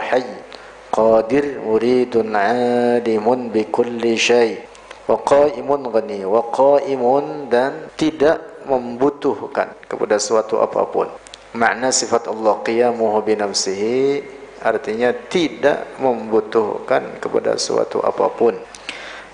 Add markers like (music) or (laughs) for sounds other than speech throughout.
hayy. Qadir muridun alimun bi kulli syai wa qaimun ghani wa qaimun dan tidak membutuhkan kepada suatu apa pun. Makna sifat Allah qiyamuhu bi nafsihi artinya tidak membutuhkan kepada suatu apa pun.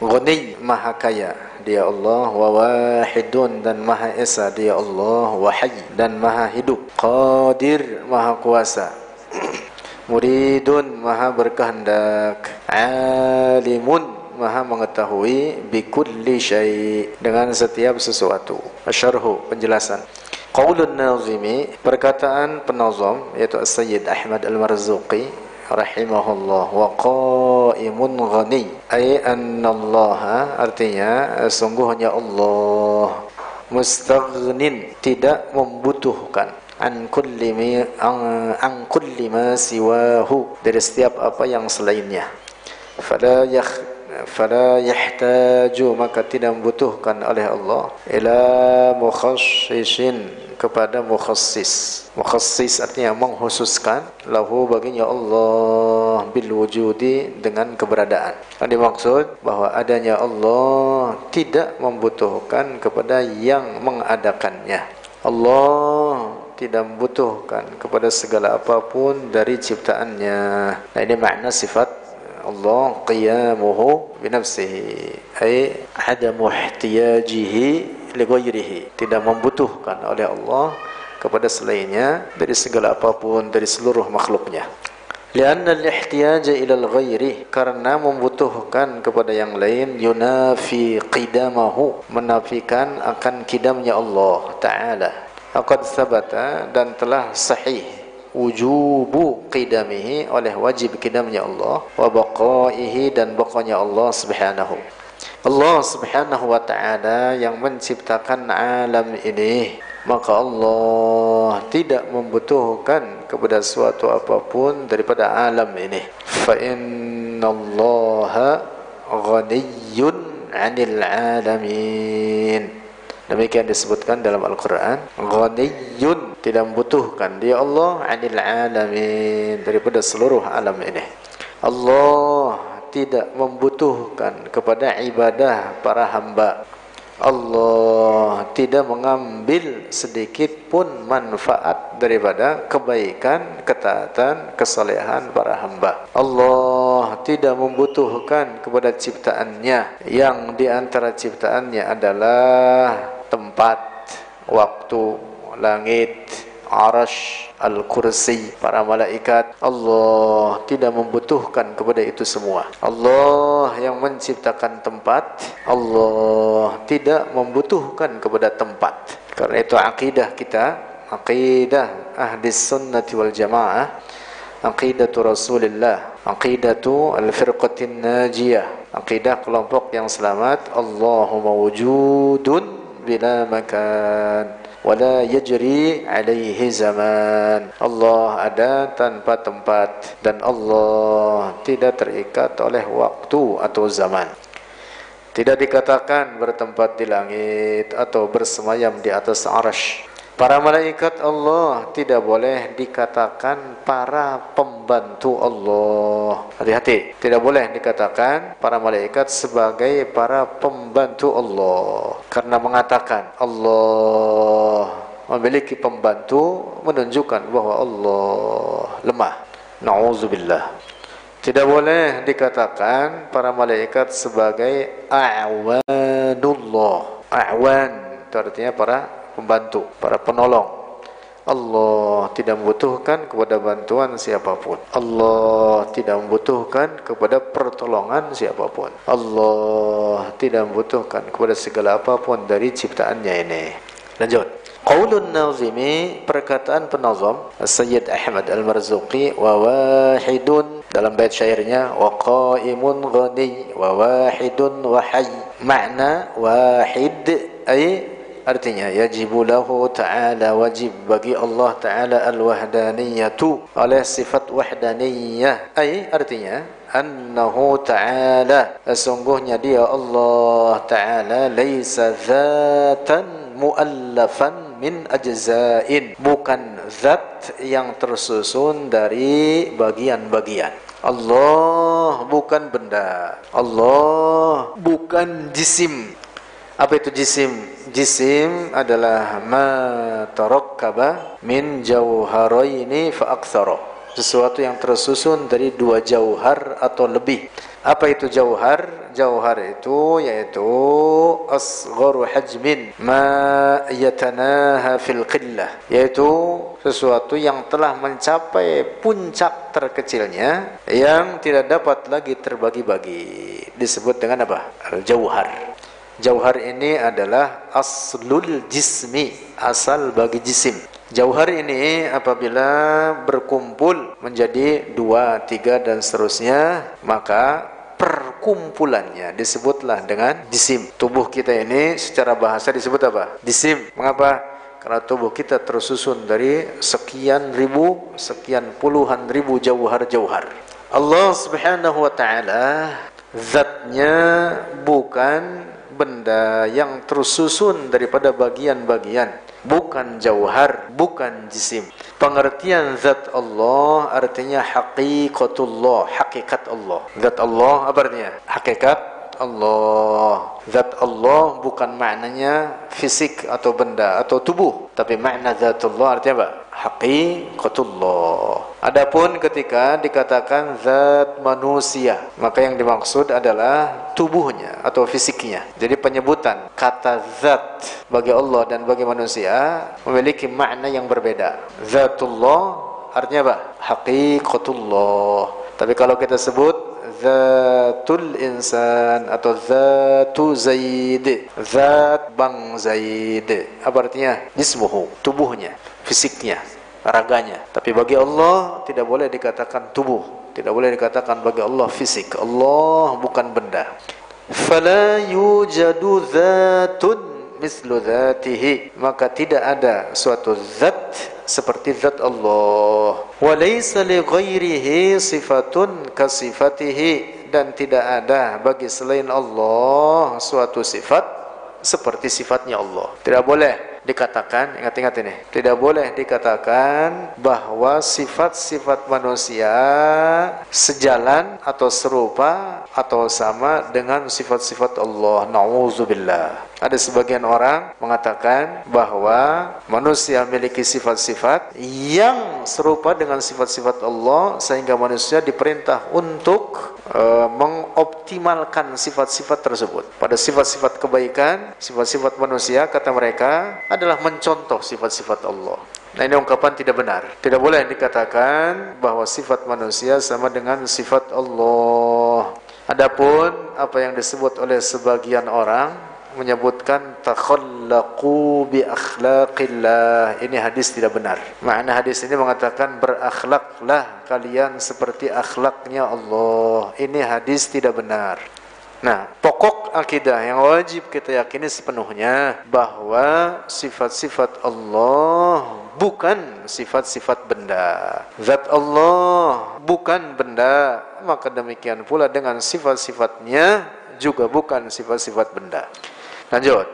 Ghani maha kaya dia Allah wa wahidun dan maha esa. Dia Allah wa hayy dan maha hidup. Qadir maha kuasa. (clears throat) Muridun maha berkehendak. Alimun maha mengetahui. Bikulli syai. Dengan setiap sesuatu. Asyarhu penjelasan. Qaulun nazimi perkataan penazam yaitu Sayyid Ahmad Al-Marzuqi rahimahullah. Wa qaimun ghani. Ay annallaha artinya sungguhnya Allah. Mustaghnin tidak membutuhkan. An kulli mi an, an kulli ma siwahu. Dari setiap apa yang selainnya. Fala yakh fala yahtaju maka tidak membutuhkan oleh Allah. Ila mukhassisin kepada mukhassis. Mukhassis artinya menghususkan lahu baginya Allah bil wujudi dengan keberadaan. Yang dimaksud bahwa adanya Allah tidak membutuhkan kepada yang mengadakannya. Allah tidak membutuhkan kepada segala apa pun dari ciptaannya. Nah ini makna sifat Allah qiyamuhu binafsihi. Ay adamu ihtiyajihi li tidak membutuhkan oleh Allah kepada selainnya dari segala apa pun dari seluruh makhluknya Lianna al-ihtiyaja ila al-ghairi karena membutuhkan kepada yang lain yunafi qidamahu menafikan akan kidamnya Allah taala. Aqad sabata dan telah sahih wujubu qidamihi oleh wajib kidamnya Allah wa baqaihi dan baqanya Allah subhanahu Allah Subhanahu wa taala yang menciptakan alam ini. Maka Allah tidak membutuhkan kepada suatu apa pun daripada alam ini. Fa innallaha ghaniyyun 'anil 'alamin. Demikian disebutkan dalam Al-Qur'an. Ghaniyyun tidak membutuhkan dia Allah 'anil 'alamin daripada seluruh alam ini. Allah tidak membutuhkan kepada ibadah para hamba. Allah tidak mengambil sedikit pun manfaat daripada kebaikan, ketaatan, kesalehan para hamba. Allah tidak membutuhkan kepada ciptaannya yang di antara ciptaannya adalah tempat, waktu, langit, arash, al-kursi, para malaikat. Allah tidak membutuhkan kepada itu semua. Allah yang menciptakan tempat, Allah tidak membutuhkan kepada tempat. Karena itu akidah kita, akidah ahli sunnati wal jamaah, aqidatu Rasulullah, aqidatu al-firqatin najiyah, akidah kelompok yang selamat, Allahumma wujudun bila makan wala yajri alaihi zaman. Allah ada tanpa tempat dan Allah tidak terikat oleh waktu atau zaman. Tidak dikatakan bertempat di langit atau bersemayam di atas arash Para malaikat Allah tidak boleh dikatakan para pembantu Allah. Hati-hati, tidak boleh dikatakan para malaikat sebagai para pembantu Allah. Karena mengatakan Allah memiliki pembantu menunjukkan bahwa Allah lemah. Nauzubillah. Tidak boleh dikatakan para malaikat sebagai a'wanullah. A'wan itu artinya para pembantu, para penolong. Allah tidak membutuhkan kepada bantuan siapa pun. Allah tidak membutuhkan kepada pertolongan siapa pun. Allah tidak membutuhkan kepada segala apa pun dari ciptaannya ini. Lanjut. Qaulun nazimi perkataan penazam Sayyid Ahmad Al-Marzuqi wa wahidun dalam bait syairnya wa qaimun ghani wa wahidun wa hayy makna wahid ay Artinya yajibu lahu ta'ala wajib bagi Allah ta'ala al-wahdaniyatu oleh sifat wahdaniyah. Ay artinya annahu ta'ala sesungguhnya dia Allah ta'ala laisa dzatan muallafan min ajzain bukan zat yang tersusun dari bagian-bagian. Allah bukan benda. Allah bukan jisim apa itu jisim jisim adalah ma tarakkaba min jauharaini fa aktsara sesuatu yang tersusun dari dua jauhar atau lebih apa itu jauhar? Jauhar itu yaitu asgharu hajmin ma yatanaha fil qillah yaitu sesuatu yang telah mencapai puncak terkecilnya yang tidak dapat lagi terbagi-bagi disebut dengan apa? Al-jauhar. Jauhar ini adalah aslul jismi, asal bagi jisim. Jauhar ini apabila berkumpul menjadi dua, tiga dan seterusnya, maka perkumpulannya disebutlah dengan jisim. Tubuh kita ini secara bahasa disebut apa? Jisim. Mengapa? Karena tubuh kita tersusun dari sekian ribu, sekian puluhan ribu jauhar-jauhar. Allah Subhanahu wa taala zatnya bukan benda yang tersusun daripada bagian-bagian. Bukan jauhar bukan jisim. Pengertian zat Allah artinya haqiqatullah hakikat Allah. Zat Allah apa artinya? Hakikat Allah. Zat Allah bukan maknanya fisik atau benda atau tubuh tapi makna zat Allah artinya apa haqiqatullah. Adapun ketika dikatakan zat manusia, maka yang dimaksud adalah tubuhnya atau fisiknya. Jadi penyebutan kata zat bagi Allah dan bagi manusia memiliki makna yang berbeda. Zatullah artinya apa? Haqiqatullah. Tapi kalau kita sebut zatul insan atau zatu zaid zat bang zaid apa artinya jismuhu tubuhnya fisiknya, raganya. Tapi bagi Allah tidak boleh dikatakan tubuh, tidak boleh dikatakan bagi Allah fisik. Allah bukan benda. Fala yujadu dzatun mislu dzatihi, maka tidak ada suatu zat seperti zat Allah. Wa laysa li ghairihi sifatun ka sifatihi dan tidak ada bagi selain Allah suatu sifat seperti sifatnya Allah. Tidak boleh dikatakan, ingat-ingat ini, tidak boleh dikatakan bahwa sifat-sifat manusia sejalan atau serupa atau sama dengan sifat-sifat Allah. Nauzubillah. Ada sebagian orang mengatakan bahwa manusia memiliki sifat-sifat yang serupa dengan sifat-sifat Allah sehingga manusia diperintah untuk uh, mengoptimalkan sifat-sifat tersebut. Pada sifat-sifat kebaikan, sifat-sifat manusia kata mereka adalah mencontoh sifat-sifat Allah. Nah ini ungkapan tidak benar. Tidak boleh dikatakan bahwa sifat manusia sama dengan sifat Allah. Adapun apa yang disebut oleh sebagian orang menyebutkan takhallaqu bi akhlaqillah. Ini hadis tidak benar. Makna hadis ini mengatakan berakhlaklah kalian seperti akhlaknya Allah. Ini hadis tidak benar. Nah, pokok akidah yang wajib kita yakini sepenuhnya bahwa sifat-sifat Allah bukan sifat-sifat benda. Zat Allah bukan benda, maka demikian pula dengan sifat-sifatnya juga bukan sifat-sifat benda. Lanjut.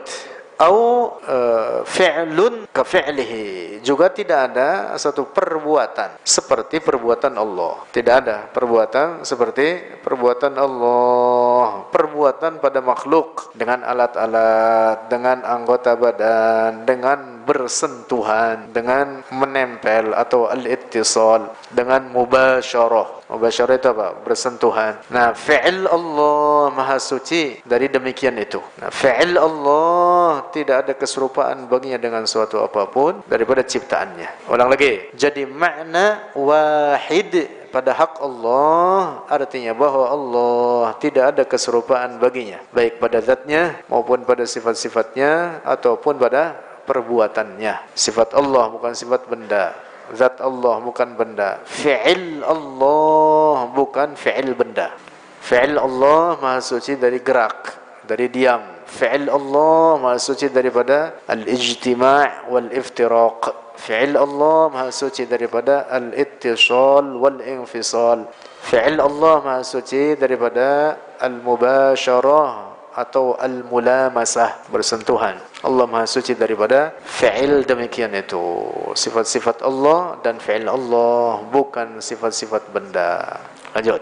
Au uh, fi'lun ka fi'lihi. Juga tidak ada satu perbuatan seperti perbuatan Allah. Tidak ada perbuatan seperti perbuatan Allah. Perbuatan pada makhluk dengan alat-alat, dengan anggota badan, dengan bersentuhan, dengan menempel atau al-ittisal, dengan mubasyarah Mubasyarah itu apa? Bersentuhan. Nah, fi'il Allah Maha Suci dari demikian itu. Nah, fi'il Allah tidak ada keserupaan baginya dengan suatu apa pun daripada ciptaannya. Ulang lagi. Jadi makna wahid pada hak Allah artinya bahwa Allah tidak ada keserupaan baginya baik pada zatnya maupun pada sifat-sifatnya ataupun pada perbuatannya sifat Allah bukan sifat benda zat Allah bukan benda fi'il Allah bukan fi'il benda fi'il Allah maha suci dari gerak dari diam fi'il Allah maha suci daripada al-ijtima' wal-iftiraq fi'il Allah maha suci daripada al-ittisal wal-infisal fi'il Allah maha suci daripada al-mubasyarah atau al-mulamasah bersentuhan. Allah Maha suci daripada fi'il demikian itu. Sifat-sifat Allah dan fi'il Allah bukan sifat-sifat benda. Lanjut.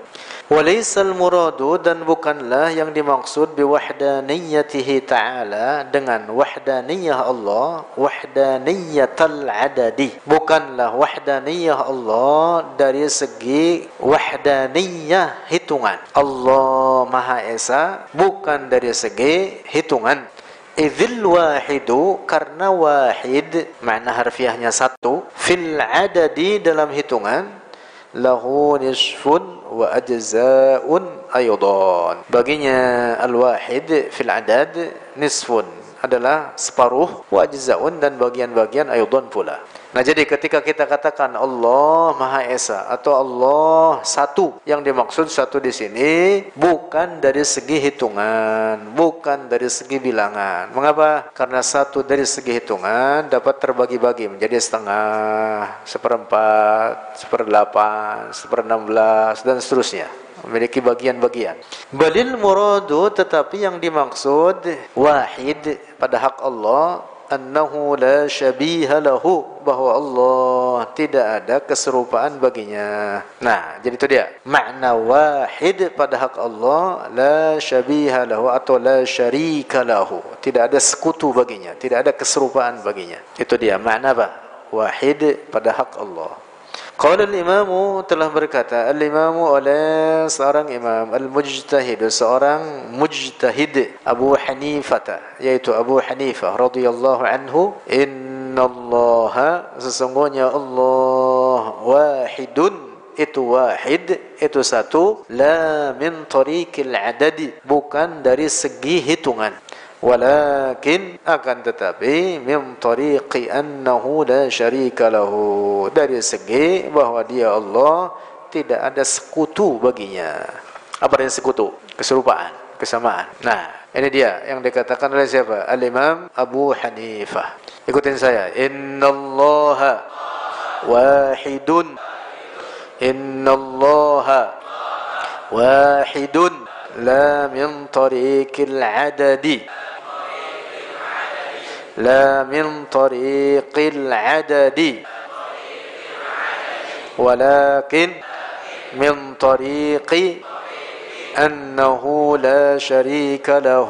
Walaisal muradu dan bukanlah yang dimaksud biwahdaniyatihi ta'ala dengan wahdaniyah Allah wahdaniyatal adadi bukanlah wahdaniyah Allah dari segi wahdaniyah hitungan Allah Maha Esa bukan dari segi hitungan Idzil wahidu karena wahid makna harfiahnya satu fil adadi dalam hitungan lahu nisfun wa ajza'un aydan baginya al-wahid fil adad nisfun adalah separuh wa ajza'un dan bagian-bagian aydan pula Nah jadi ketika kita katakan Allah Maha Esa atau Allah satu, yang dimaksud satu di sini bukan dari segi hitungan, bukan dari segi bilangan. Mengapa? Karena satu dari segi hitungan dapat terbagi-bagi menjadi setengah, seperempat, seperdelapan, seperenam belas dan seterusnya memiliki bagian-bagian. Balil muradu tetapi yang dimaksud wahid pada hak Allah annahu la syabiha lahu bahwa Allah tidak ada keserupaan baginya. Nah, jadi itu dia. Makna wahid pada hak Allah la syabiha lahu atau la syarika lahu. Tidak ada sekutu baginya, tidak ada keserupaan baginya. Itu dia makna apa? Wahid pada hak Allah. Qala al-imamu telah berkata al-imamu oleh seorang imam al-mujtahid seorang mujtahid Abu Hanifah yaitu Abu Hanifah radhiyallahu anhu innallaha sesungguhnya Allah wahidun itu wahid itu satu la min tariqil adadi bukan dari segi hitungan walakin akan tetapi min tariqi annahu la syarika lahu. Dari segi bahwa dia Allah tidak ada sekutu baginya. Apa yang sekutu? Keserupaan kesamaan. Nah ini dia yang dikatakan oleh siapa? Al-imam Abu Hanifah. Ikutin saya. Innallaha wahidun. Innallaha wahidun. La min tariqil adadi لا من طريق العدد ولكن من طريق أنه لا شريك له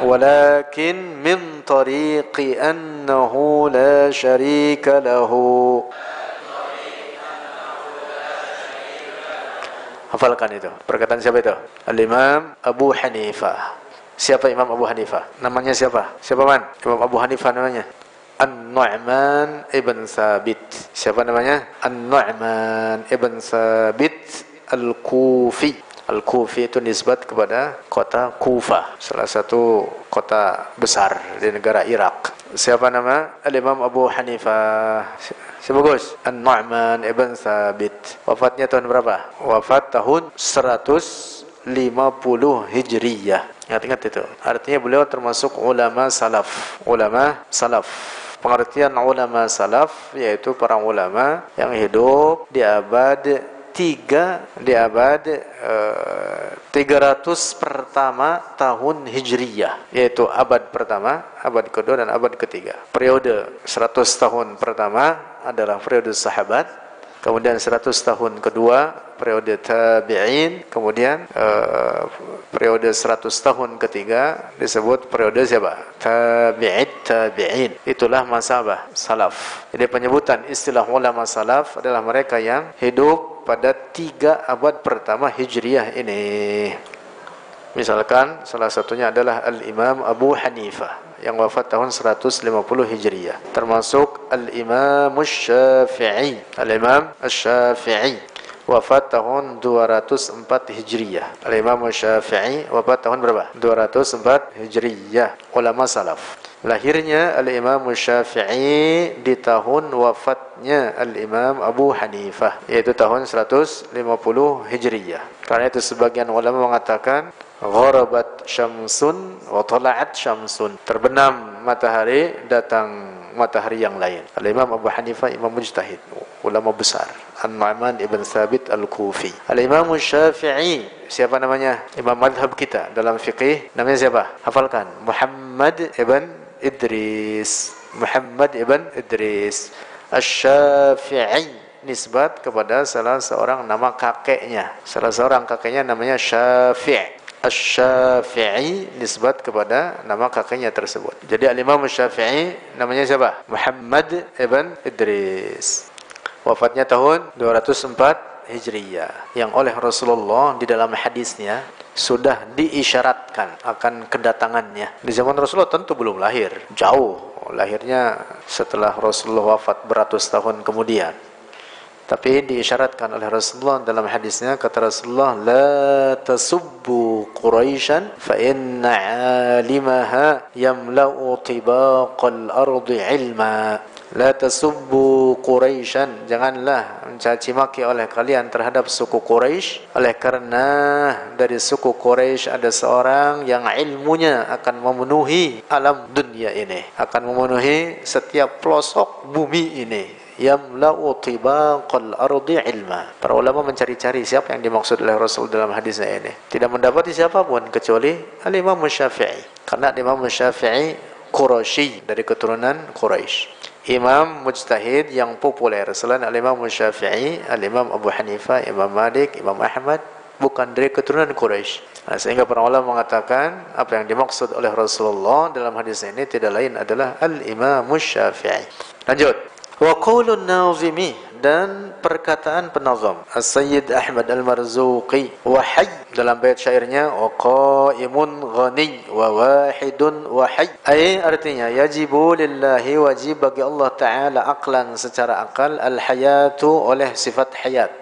ولكن من طريق أنه لا شريك له Hafalkan itu. Perkataan siapa itu? Al-Imam Abu Hanifah. Siapa Imam Abu Hanifah? Namanya siapa? Siapa man? Imam Abu Hanifah namanya. An-Nu'man ibn Sabit. Siapa namanya? An-Nu'man ibn Sabit Al-Kufi. Al-Kufi itu nisbat kepada kota Kufa, salah satu kota besar di negara Irak. Siapa nama? Al-Imam Abu Hanifah. Siapa Gus? An-Nu'man ibn Sabit. Wafatnya tahun berapa? Wafat tahun 150 Hijriyah. Ingat-ingat itu. Artinya beliau termasuk ulama salaf. Ulama salaf. Pengertian ulama salaf yaitu para ulama yang hidup di abad tiga di abad uh, eh, 300 pertama tahun Hijriyah yaitu abad pertama, abad kedua dan abad ketiga. Periode 100 tahun pertama adalah periode sahabat, kemudian 100 tahun kedua periode tabi'in. Kemudian uh, periode 100 tahun ketiga disebut periode siapa? Tabi'id tabi'in. Itulah masa apa salaf. Jadi penyebutan istilah ulama salaf adalah mereka yang hidup pada tiga abad pertama hijriyah ini. Misalkan salah satunya adalah al-imam Abu Hanifah yang wafat tahun 150 Hijriyah termasuk al-imam Syafi'i al-imam Syafi'i wafat tahun 204 Hijriyah. Al-Imam Syafi'i wafat tahun berapa? 204 Hijriyah. Ulama salaf. Lahirnya Al-Imam Syafi'i di tahun wafatnya Al-Imam Abu Hanifah yaitu tahun 150 Hijriyah. Karena itu sebagian ulama mengatakan gharabat syamsun wa tala'at syamsun. Terbenam matahari datang matahari yang lain. Al-Imam Abu Hanifah imam mujtahid ulama besar. An-Nu'man ibn Thabit Al-Kufi. Al-Imam Syafi'i, siapa namanya? Imam madhab kita dalam fikih, namanya siapa? Hafalkan. Muhammad ibn Idris. Muhammad ibn Idris. Asy-Syafi'i nisbat kepada salah seorang nama kakeknya. Salah seorang kakeknya namanya Syafi'. Asy-Syafi'i nisbat kepada nama kakeknya tersebut. Jadi Al-Imam Syafi'i namanya siapa? Muhammad ibn Idris. Wafatnya tahun 204 Hijriyah yang oleh Rasulullah di dalam hadisnya sudah diisyaratkan akan kedatangannya. Di zaman Rasulullah tentu belum lahir, jauh lahirnya setelah Rasulullah wafat beratus tahun kemudian. Tapi diisyaratkan oleh Rasulullah dalam hadisnya kata Rasulullah la tasubbu Quraisyan fa inna 'alimaha yamla'u tibaqal ardi 'ilma la tasubbu Quraisyan janganlah mencaci maki oleh kalian terhadap suku Quraisy oleh karena dari suku Quraisy ada seorang yang ilmunya akan memenuhi alam dunia ini akan memenuhi setiap pelosok bumi ini yamla'u tibaqal ardi ilma. Para ulama mencari-cari siapa yang dimaksud oleh Rasul dalam hadisnya ini. Tidak mendapati siapa pun kecuali Al-Imam Syafi'i. Karena Imam Syafi'i Quraisy dari keturunan Quraisy. Imam mujtahid yang populer selain Al-Imam Syafi'i, Al-Imam Abu Hanifah, Imam Malik, Imam Ahmad bukan dari keturunan Quraisy. Nah, sehingga para ulama mengatakan apa yang dimaksud oleh Rasulullah dalam hadis ini tidak lain adalah Al-Imam Syafi'i. Lanjut. Wa qaulun nazimi dan perkataan penazam As-Sayyid Ahmad Al-Marzuqi wa hayy dalam bait syairnya wa qaimun ghani wa wahidun wa hayy. Ay artinya yajibu lillahi wajib bagi Allah taala aqlan secara akal al-hayatu oleh sifat hayat.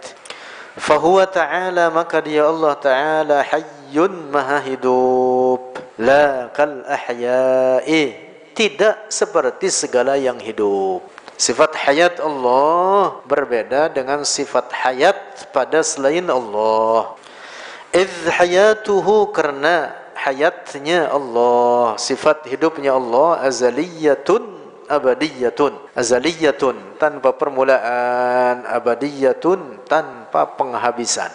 Fahuwa ta'ala maka dia Allah ta'ala hayyun maha hidup. La kal ahya'i tidak seperti segala yang hidup Sifat hayat Allah berbeda dengan sifat hayat pada selain Allah. Idh hayatuhu karena hayatnya Allah, sifat hidupnya Allah azaliyatun abadiyatun. Azaliyatun tanpa permulaan, abadiyatun tanpa penghabisan.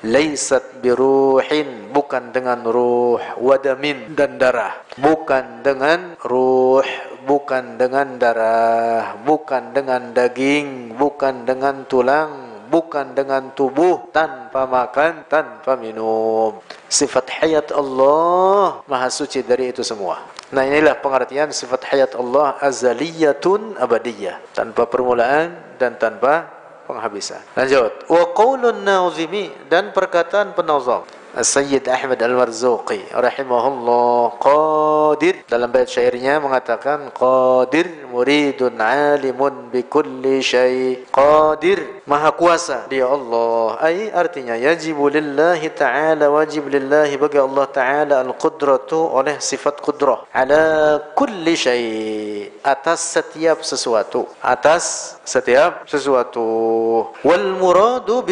Laisat biruhin bukan dengan ruh, wadamin dan darah. Bukan dengan ruh, bukan dengan darah, bukan dengan daging, bukan dengan tulang, bukan dengan tubuh, tanpa makan, tanpa minum. Sifat hayat Allah maha suci dari itu semua. Nah inilah pengertian sifat hayat Allah azaliyatun abadiyah. Tanpa permulaan dan tanpa penghabisan. Lanjut. Wa qaulun dan perkataan penazam. Sayyid Ahmad Al-Marzuqi rahimahullah qadir. Dalam bait syairnya mengatakan qadir muridun alimun bi kulli syai. Qadir maha kuasa dia Allah. Ai artinya yajibu lillahi ta'ala wajib lillahi. Bagi Allah ta'ala al-qudratu oleh sifat qudrah. Ala kulli syai. Atas setiap sesuatu. Atas setiap sesuatu. Wal muradu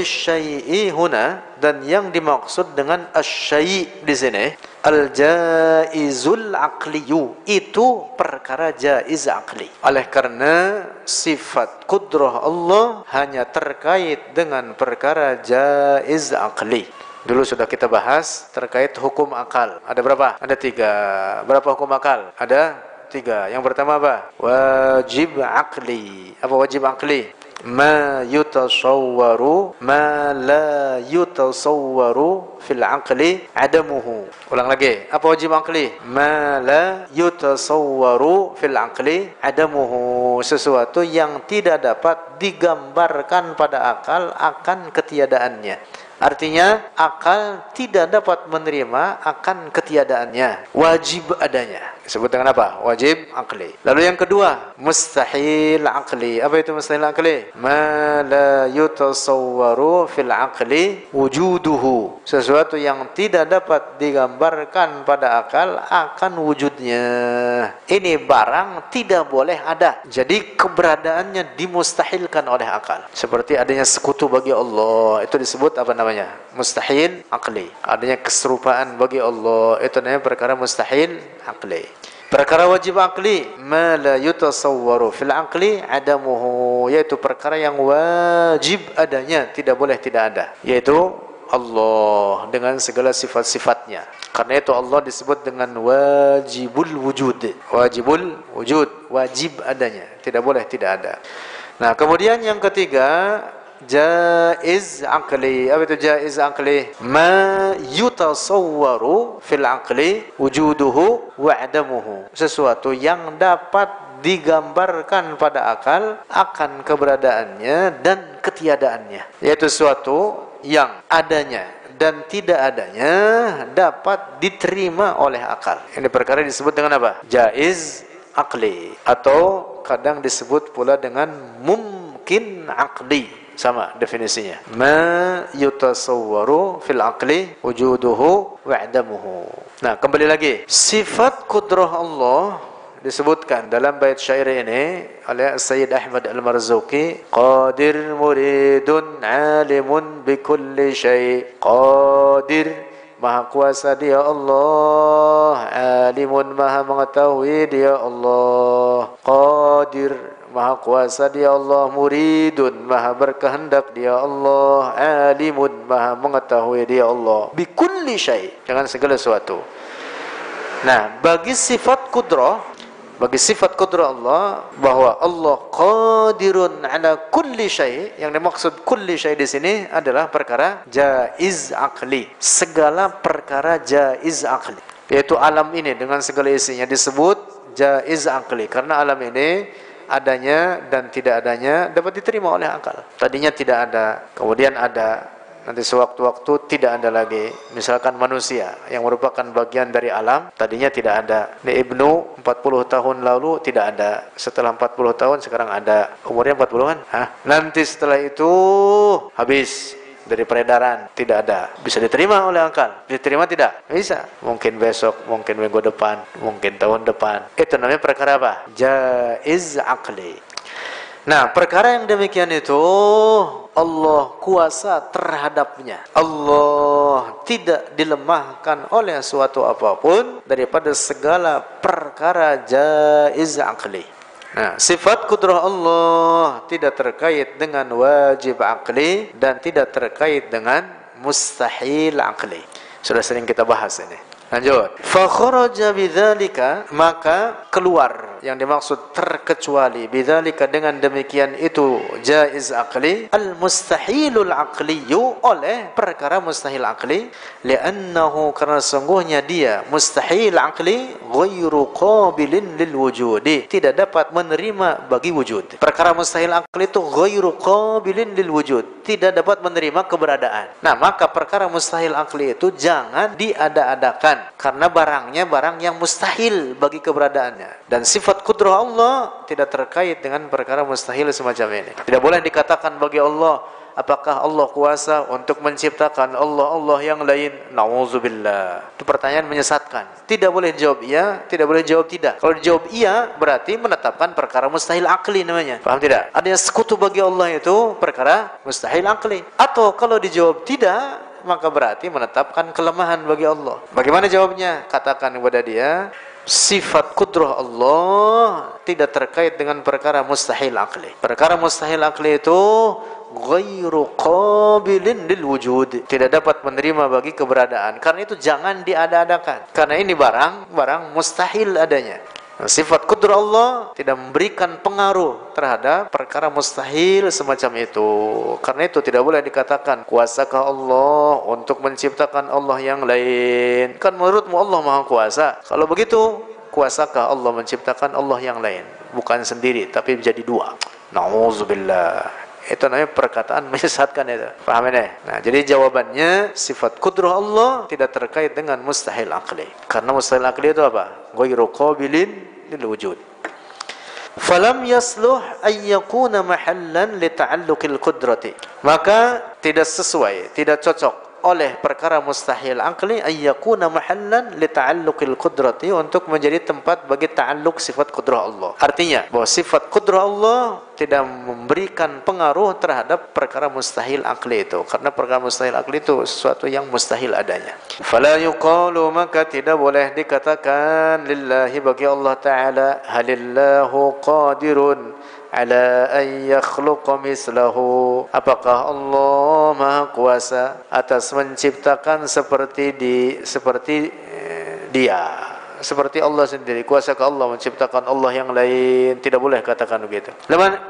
huna dan yang dimaksud dengan asyai di sini al jaizul aqliyu itu perkara jaiz aqli oleh karena sifat kudrah Allah hanya terkait dengan perkara jaiz aqli Dulu sudah kita bahas terkait hukum akal. Ada berapa? Ada tiga. Berapa hukum akal? Ada tiga. Yang pertama apa? Wajib akli. Apa wajib akli? ma yutasawwaru ma la yutasawwaru fil aqli adamuhu ulang lagi apa wajib aqli ma la yutasawwaru fil aqli adamuhu sesuatu yang tidak dapat digambarkan pada akal akan ketiadaannya Artinya akal tidak dapat menerima akan ketiadaannya. Wajib adanya. Disebut dengan apa? Wajib akli. Lalu yang kedua, mustahil akli. Apa itu mustahil akli? Ma la yutasawwaru fil akli wujuduhu. Sesuatu yang tidak dapat digambarkan pada akal akan wujudnya. Ini barang tidak boleh ada. Jadi keberadaannya dimustahilkan oleh akal. Seperti adanya sekutu bagi Allah. Itu disebut apa namanya? Mustahil akli. Adanya keserupaan bagi Allah itu namanya perkara mustahil akli. Perkara wajib akli ma la yutasawwaru fil akli adamuhu yaitu perkara yang wajib adanya tidak boleh tidak ada yaitu Allah dengan segala sifat-sifatnya. Karena itu Allah disebut dengan wajibul wujud. Wajibul wujud, wajib adanya, tidak boleh tidak ada. Nah, kemudian yang ketiga jaiz akli apa itu jaiz akli ma yutasawwaru fil akli wujuduhu wa adamuhu. Sesuatu yang dapat digambarkan pada akal akan keberadaannya dan ketiadaannya. Yaitu sesuatu yang adanya dan tidak adanya dapat diterima oleh akal. Ini perkara disebut dengan apa? Jaiz akli atau kadang disebut pula dengan mungkin akli sama definisinya. Ma yutasawwaru fil aqli wujuduhu wa adamuhu nah kembali lagi. Sifat kudrah Allah disebutkan dalam bait syair ini oleh Sayyid Ahmad Al-Marzuki qadir muridun alimun bi kulli syai. Qadir Maha kuasa dia Allah Alimun maha mengetahui dia Allah. Qadir Maha kuasa dia Allah muridun Maha berkehendak dia Allah alimun Maha mengetahui dia Allah. Bikulli syai. Dengan segala sesuatu. Nah bagi sifat kudrah bagi sifat kudrah Allah bahwa Allah qadirun ala kulli syai. Yang dimaksud kulli syai di sini adalah perkara jaiz akli segala perkara jaiz akli yaitu alam ini dengan segala isinya disebut jaiz akli karena alam ini adanya dan tidak adanya dapat diterima oleh akal. Tadinya tidak ada, kemudian ada, nanti sewaktu-waktu tidak ada lagi. Misalkan manusia yang merupakan bagian dari alam, tadinya tidak ada. Di Ibnu 40 tahun lalu tidak ada. Setelah 40 tahun sekarang ada. Umurnya 40-an? Hah? Nanti setelah itu habis dari peredaran tidak ada. Bisa diterima oleh akal diterima tidak? Bisa. Mungkin besok mungkin minggu depan mungkin tahun depan. Itu namanya perkara apa? Jaiz akli nah perkara yang demikian itu Allah kuasa terhadapnya. Allah tidak dilemahkan oleh suatu apa pun daripada segala perkara jaiz akli Nah, sifat kudrah Allah tidak terkait dengan wajib akli dan tidak terkait dengan mustahil akli. Sudah sering kita bahas ini. Lanjut. Fa kharaja bidzalika maka keluar yang dimaksud terkecuali bidzalika dengan demikian itu jaiz akli al mustahilul aqliyu oleh perkara mustahil akli li'annahu karena sungguhnya dia mustahil akli ghairu qabilin lil wujudi tidak dapat menerima bagi wujud. Perkara mustahil akli itu ghairu qabilin lil wujud tidak dapat menerima keberadaan. Nah maka perkara mustahil akli itu jangan diada-adakan karena barangnya barang yang mustahil bagi keberadaannya. Dan sifat kudrah Allah tidak terkait dengan perkara mustahil semacam ini. Tidak boleh dikatakan bagi Allah apakah Allah kuasa untuk menciptakan Allah-Allah yang lain? Nauzubillah. Itu pertanyaan menyesatkan. Tidak boleh jawab iya tidak boleh jawab tidak. Kalau dijawab iya berarti menetapkan perkara mustahil akli namanya. Paham tidak? Ada yang sekutu bagi Allah itu perkara mustahil akli. Atau kalau dijawab tidak maka berarti menetapkan kelemahan bagi Allah. Bagaimana jawabnya? Katakan kepada dia, sifat kudrah Allah tidak terkait dengan perkara mustahil akli. Perkara mustahil akli itu ghairu qabilin lil wujud. Tidak dapat menerima bagi keberadaan. Karena itu jangan diada-adakan. Karena ini barang barang mustahil adanya. Sifat kudur Allah tidak memberikan pengaruh terhadap perkara mustahil semacam itu. Karena itu tidak boleh dikatakan kuasakah Allah untuk menciptakan Allah yang lain. Kan menurutmu Allah Maha Kuasa. Kalau begitu, kuasakah Allah menciptakan Allah yang lain? Bukan sendiri, tapi menjadi dua. Nauzubillah. Itu namanya perkataan menyesatkan itu. Paham ini? Nah, jadi jawabannya sifat kudrah Allah tidak terkait dengan mustahil akli. Karena mustahil akli itu apa? Ghairu qabilin lil wujud. Falam yasluh ay yakuna mahallan li ta'alluqil qudrati. Maka tidak sesuai, tidak cocok oleh perkara mustahil akli ayyakuna mahallan li ta'alluqil qudrati untuk menjadi tempat bagi ta'alluq sifat kudrah Allah. Artinya bahwa sifat kudrah Allah tidak memberikan pengaruh terhadap perkara mustahil akli itu karena perkara mustahil akli itu sesuatu yang mustahil adanya. Fala yuqalu maka tidak boleh dikatakan lillahi bagi Allah taala halillahu qadirun ala an yakhluqa mislahu. Apakah Allah maha kuasa atas menciptakan seperti di seperti eh, dia? Seperti Allah sendiri. Kuasa ke Allah menciptakan Allah yang lain? Tidak boleh katakan begitu.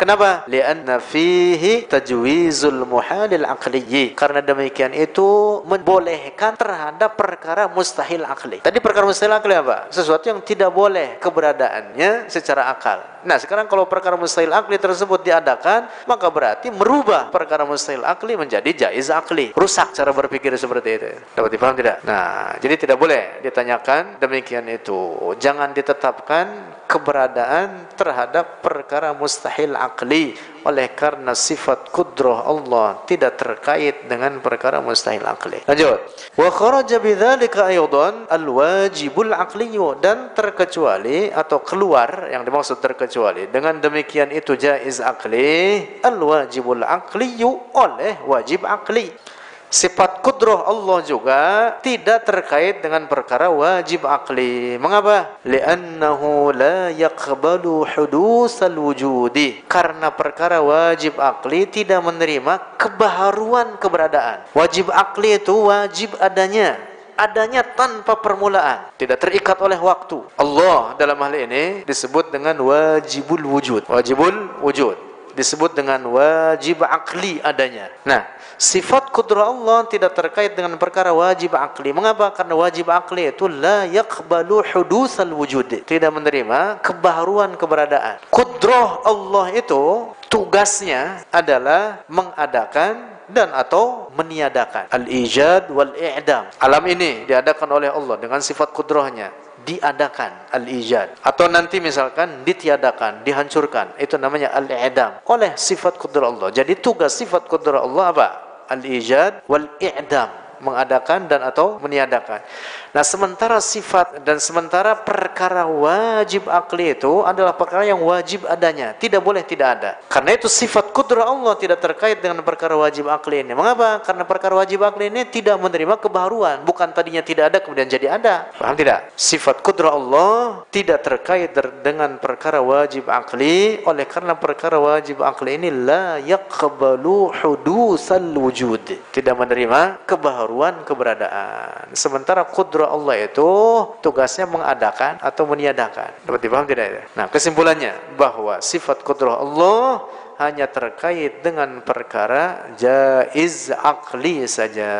Kenapa? Lianna fihi tajwizul muhalil aqliyyi. Karena demikian itu membolehkan terhadap perkara mustahil akli tadi perkara mustahil akli apa? Sesuatu yang tidak boleh keberadaannya secara akal nah sekarang kalau perkara mustahil akli tersebut diadakan maka berarti merubah perkara mustahil akli menjadi jaiz akli. Rusak cara berpikir seperti itu. Dapat dipaham tidak? Nah jadi tidak boleh ditanyakan demikian itu. Jangan ditetapkan keberadaan terhadap perkara mustahil akli oleh karena sifat kudrah Allah tidak terkait dengan perkara mustahil akli lanjut. Wa kharaja bidzalika aidan alwajibul aqliyu dan terkecuali atau keluar yang dimaksud terkecuali dengan demikian itu jaiz akli alwajibul aqliyu oleh wajib akli Sifat kudroh Allah juga tidak terkait dengan perkara wajib akli. Mengapa? Li'annahu la yaqbalu hudusal wujudi. Karena perkara wajib akli tidak menerima kebaharuan keberadaan. Wajib akli itu wajib adanya adanya tanpa permulaan, tidak terikat oleh waktu. Allah dalam hal ini disebut dengan wajibul wujud. Wajibul wujud disebut dengan wajib akli adanya. Nah, Sifat kudrah Allah tidak terkait dengan perkara wajib akli. Mengapa? Karena wajib akli itu la yakbalu hudusal wujud. Tidak menerima kebaruan keberadaan. Kudrah Allah itu tugasnya adalah mengadakan dan atau meniadakan. Al-ijad wal-i'dam. Alam ini diadakan oleh Allah dengan sifat kudrahnya diadakan al-ijad atau nanti misalkan ditiadakan, dihancurkan. Itu namanya al-i'dam oleh sifat kudrah Allah. Jadi tugas sifat kudrah Allah apa? al-ijad wal i'dam mengadakan dan atau meniadakan. Nah, sementara sifat dan sementara perkara wajib akli itu adalah perkara yang wajib adanya, tidak boleh tidak ada. Karena itu sifat kudrah Allah tidak terkait dengan perkara wajib akli ini. Mengapa? Karena perkara wajib akli ini tidak menerima kebaruan, bukan tadinya tidak ada kemudian jadi ada. Paham tidak? Sifat kudrah Allah tidak terkait dengan perkara wajib akli, oleh karena perkara wajib akli ini la yaqbalu hudusal wujud. Tidak menerima kebaruan keberadaan. Sementara kudrah Allah itu tugasnya mengadakan atau meniadakan. Dapat dipaham tidak ya? Nah, kesimpulannya bahwa sifat kudrah Allah hanya terkait dengan perkara jaiz akli saja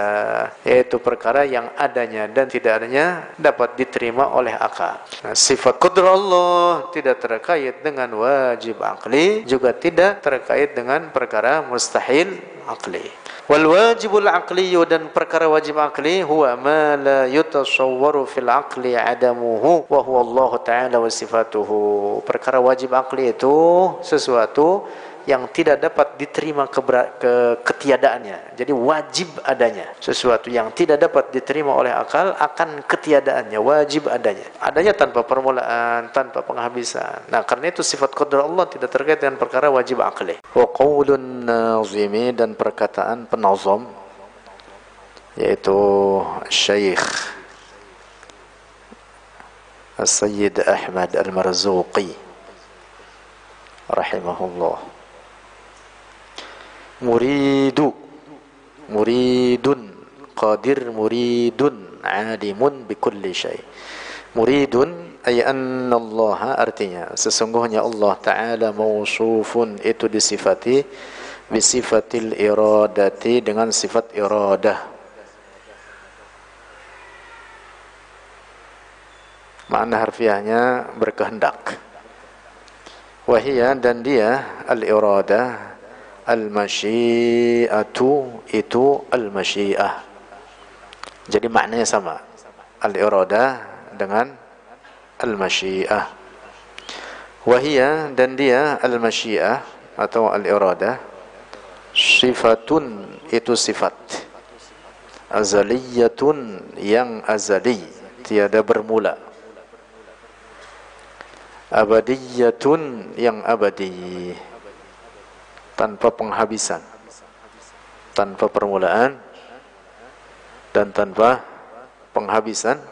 yaitu perkara yang adanya dan tidak adanya dapat diterima oleh akal nah, sifat kudrah Allah tidak terkait dengan wajib akli juga tidak terkait dengan perkara mustahil akli wal wajibul aqli dan perkara wajib akli huwa ma la yutasawwaru fil aqli adamuhu wa huwa Allah taala wa sifatuhu. Perkara wajib akli itu sesuatu yang tidak dapat diterima ke, ke ketiadaannya. Jadi wajib adanya. Sesuatu yang tidak dapat diterima oleh akal akan ketiadaannya, wajib adanya. Adanya tanpa permulaan, tanpa penghabisan. Nah, karena itu sifat qadar Allah tidak terkait dengan perkara wajib akli. Wa qaulun nazimi dan perkataan penazam yaitu Syekh Sayyid Ahmad Al-Marzuqi rahimahullah muridu. Muridun. Qadir muridun. Alimun bikulli syai. Muridun ay anna Allah artinya sesungguhnya Allah taala mausufun itu disifati bisifatil iradati dengan sifat iradah. Makna harfiahnya berkehendak. Wahia dan dia al-iradah Al-masyiatu itu al-masyiah. Jadi maknanya sama. Al-irada dengan al-masyiah. Wahia dan dia al-masyiah atau al-irada sifatun itu sifat. azaliyatun yang azali tiada bermula abadiyatun yang abadi tanpa penghabisan tanpa permulaan dan tanpa penghabisan.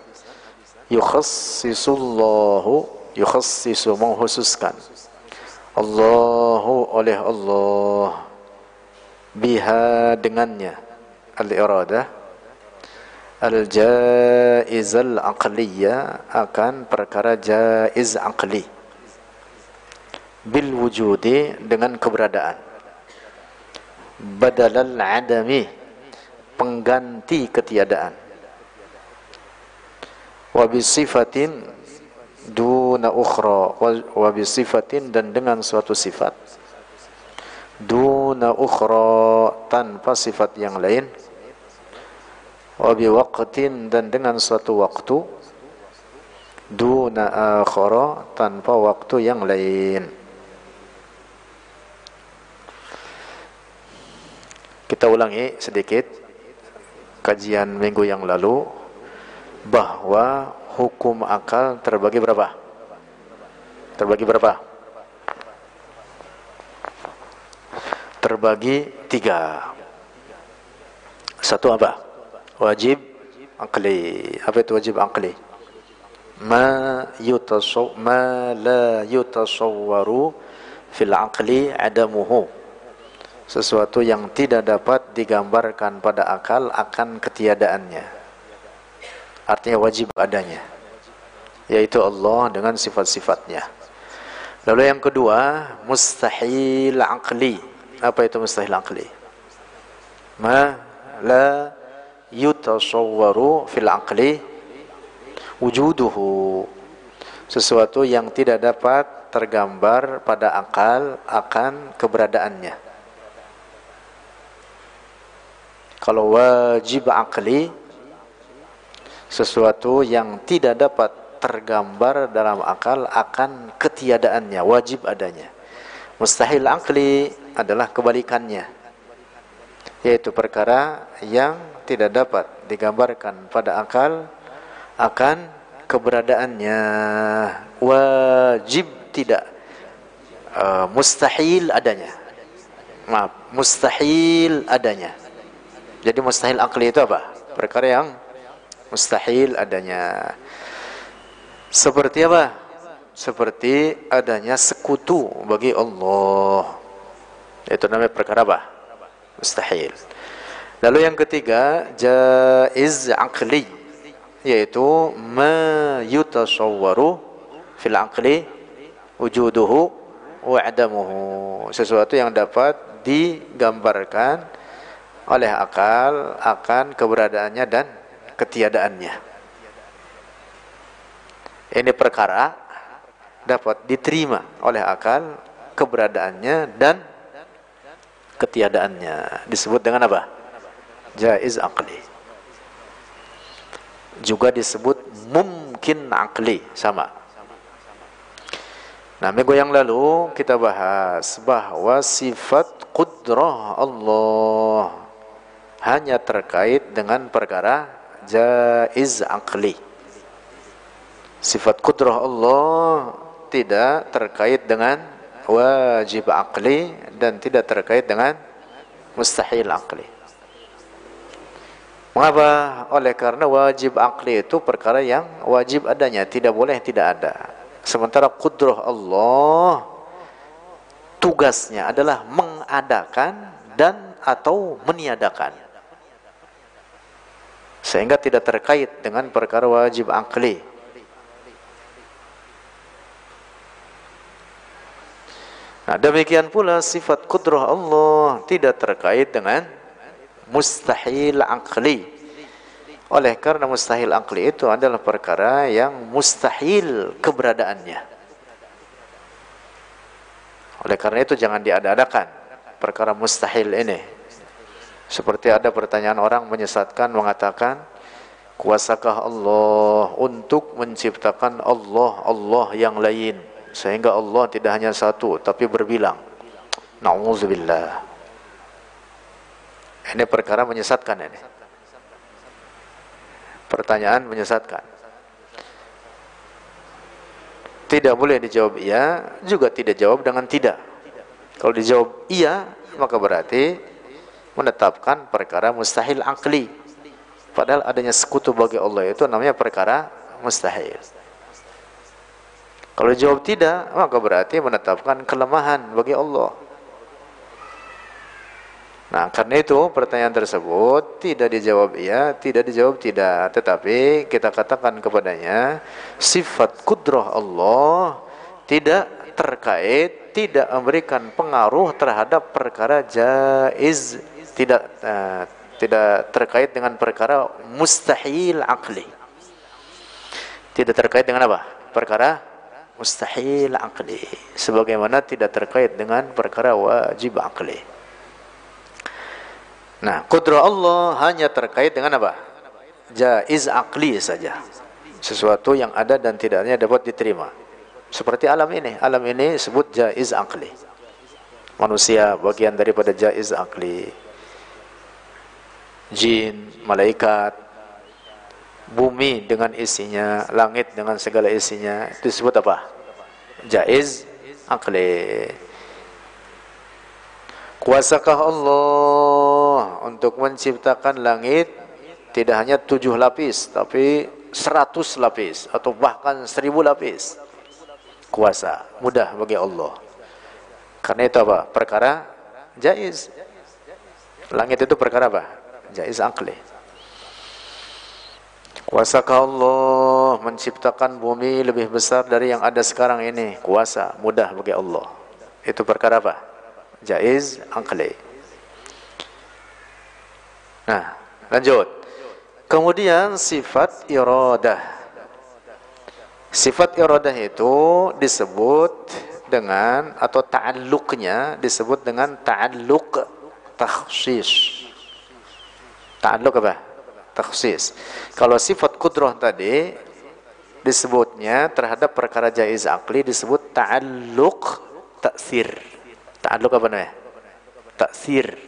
Yukhassisullahu yukhassisu menghususkan Allahu oleh Allah biha dengannya. Al-iradah al-jaiz al-aqliyah akan perkara jaiz aqli. Bil wujudi dengan keberadaan badalal adami pengganti ketiadaan. Wa sifatin duna ukhra wa sifatin dan dengan suatu sifat. Duna ukhra tanpa sifat yang lain. Wa waqtin dan dengan suatu waktu. Duna akhara tanpa waktu yang lain Kita ulangi sedikit kajian minggu yang lalu bahwa hukum akal terbagi berapa? Terbagi berapa? Terbagi tiga. Satu apa? Wajib akli. Apa itu wajib akli? Ma yutasaw ma la yutasawwaru fil akli adamuhu sesuatu yang tidak dapat digambarkan pada akal akan ketiadaannya. Artinya wajib adanya. Yaitu Allah dengan sifat-sifatnya. Lalu yang kedua mustahil aqli. Apa itu mustahil aqli? Ma la yutasawwaru fil aqli wujuduhu. Sesuatu yang tidak dapat tergambar pada akal akan keberadaannya Kalau wajib akli sesuatu yang tidak dapat tergambar dalam akal akan ketiadaannya, wajib adanya. Mustahil akli adalah kebalikannya. Yaitu perkara yang tidak dapat digambarkan pada akal akan keberadaannya wajib tidak uh, mustahil adanya maaf mustahil adanya jadi mustahil akli itu apa? Perkara yang mustahil adanya. Seperti apa? Seperti adanya sekutu bagi Allah. Itu namanya perkara apa? Mustahil. Lalu yang ketiga, jaiz akli yaitu ma yutasawwaru fil aqli wujuduhu wa adamuhu sesuatu yang dapat digambarkan oleh akal akan keberadaannya dan ketiadaannya. Ini perkara dapat diterima oleh akal keberadaannya dan ketiadaannya. Disebut dengan apa? Jaiz akli. Juga disebut mungkin akli sama. Nah, minggu yang lalu kita bahas bahwa sifat kudrah Allah hanya terkait dengan perkara jaiz akli. Sifat kudrah Allah tidak terkait dengan wajib akli dan tidak terkait dengan mustahil akli. Mengapa? Oleh karena wajib akli itu perkara yang wajib adanya, tidak boleh tidak ada. Sementara kudrah Allah tugasnya adalah mengadakan dan atau meniadakan sehingga tidak terkait dengan perkara wajib akli. Nah, demikian pula sifat kudrah Allah tidak terkait dengan mustahil akli. Oleh karena mustahil akli itu adalah perkara yang mustahil keberadaannya. Oleh karena itu jangan diada-adakan perkara mustahil ini. Seperti ada pertanyaan orang menyesatkan mengatakan kuasakah Allah untuk menciptakan Allah Allah yang lain sehingga Allah tidak hanya satu tapi berbilang. Nauzubillah. Ini perkara menyesatkan ini. pertanyaan menyesatkan. Tidak boleh dijawab iya, juga tidak jawab dengan tidak. Kalau dijawab iya, maka berarti menetapkan perkara mustahil akli. Padahal adanya sekutu bagi Allah itu namanya perkara mustahil. Kalau dijawab tidak, maka berarti menetapkan kelemahan bagi Allah. Nah, karena itu pertanyaan tersebut tidak dijawab iya, tidak dijawab tidak, tetapi kita katakan kepadanya sifat kudrah Allah tidak terkait, tidak memberikan pengaruh terhadap perkara jaiz, tidak uh, tidak terkait dengan perkara mustahil akli. Tidak terkait dengan apa? Perkara mustahil akli. Sebagaimana tidak terkait dengan perkara wajib akli. Nah, kudra Allah hanya terkait dengan apa? Jaiz akli saja. Sesuatu yang ada dan tidaknya dapat diterima. Seperti alam ini. Alam ini sebut jaiz akli. Manusia bagian daripada jaiz akli. Jin, malaikat, bumi dengan isinya, langit dengan segala isinya, itu disebut apa? Jaiz akli. Kuasakah Allah untuk menciptakan langit? Tidak hanya tujuh lapis tapi seratus lapis atau bahkan seribu lapis. Kuasa mudah bagi Allah. Karena itu apa? Perkara jaiz. Langit itu perkara apa jaiz akli kuasakah Allah menciptakan bumi lebih besar dari yang ada sekarang ini kuasa mudah bagi Allah itu perkara apa jaiz akli. Nah, lanjut. Kemudian sifat iradah. Sifat iradah itu disebut dengan atau ta'alluqnya disebut dengan ta'alluq takhsis. Ta'alluq apa? Takhsis. Kalau sifat kudrah tadi disebutnya terhadap perkara jaiz akli disebut ta'alluq ta'thir. Ta'alluq apa namanya? Taksir.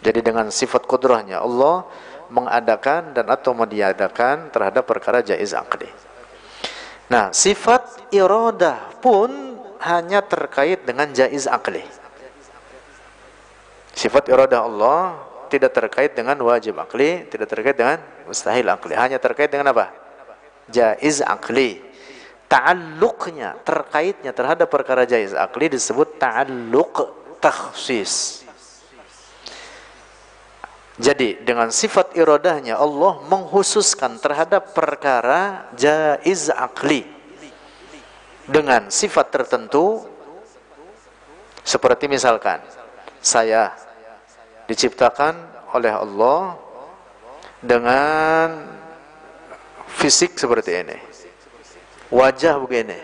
Jadi dengan sifat kudrahnya Allah mengadakan dan atau meniadakan terhadap perkara jaiz akli. Nah, sifat iradah pun hanya terkait dengan jaiz akli. Sifat iradah Allah tidak terkait dengan wajib akli, tidak terkait dengan mustahil akli, hanya terkait dengan apa? Jaiz akli ta'alluqnya, terkaitnya terhadap perkara jaiz akli disebut ta'alluq takhsis. Jadi dengan sifat iradahnya Allah menghususkan terhadap perkara jaiz akli dengan sifat tertentu seperti misalkan saya diciptakan oleh Allah dengan fisik seperti ini. Wajah begini.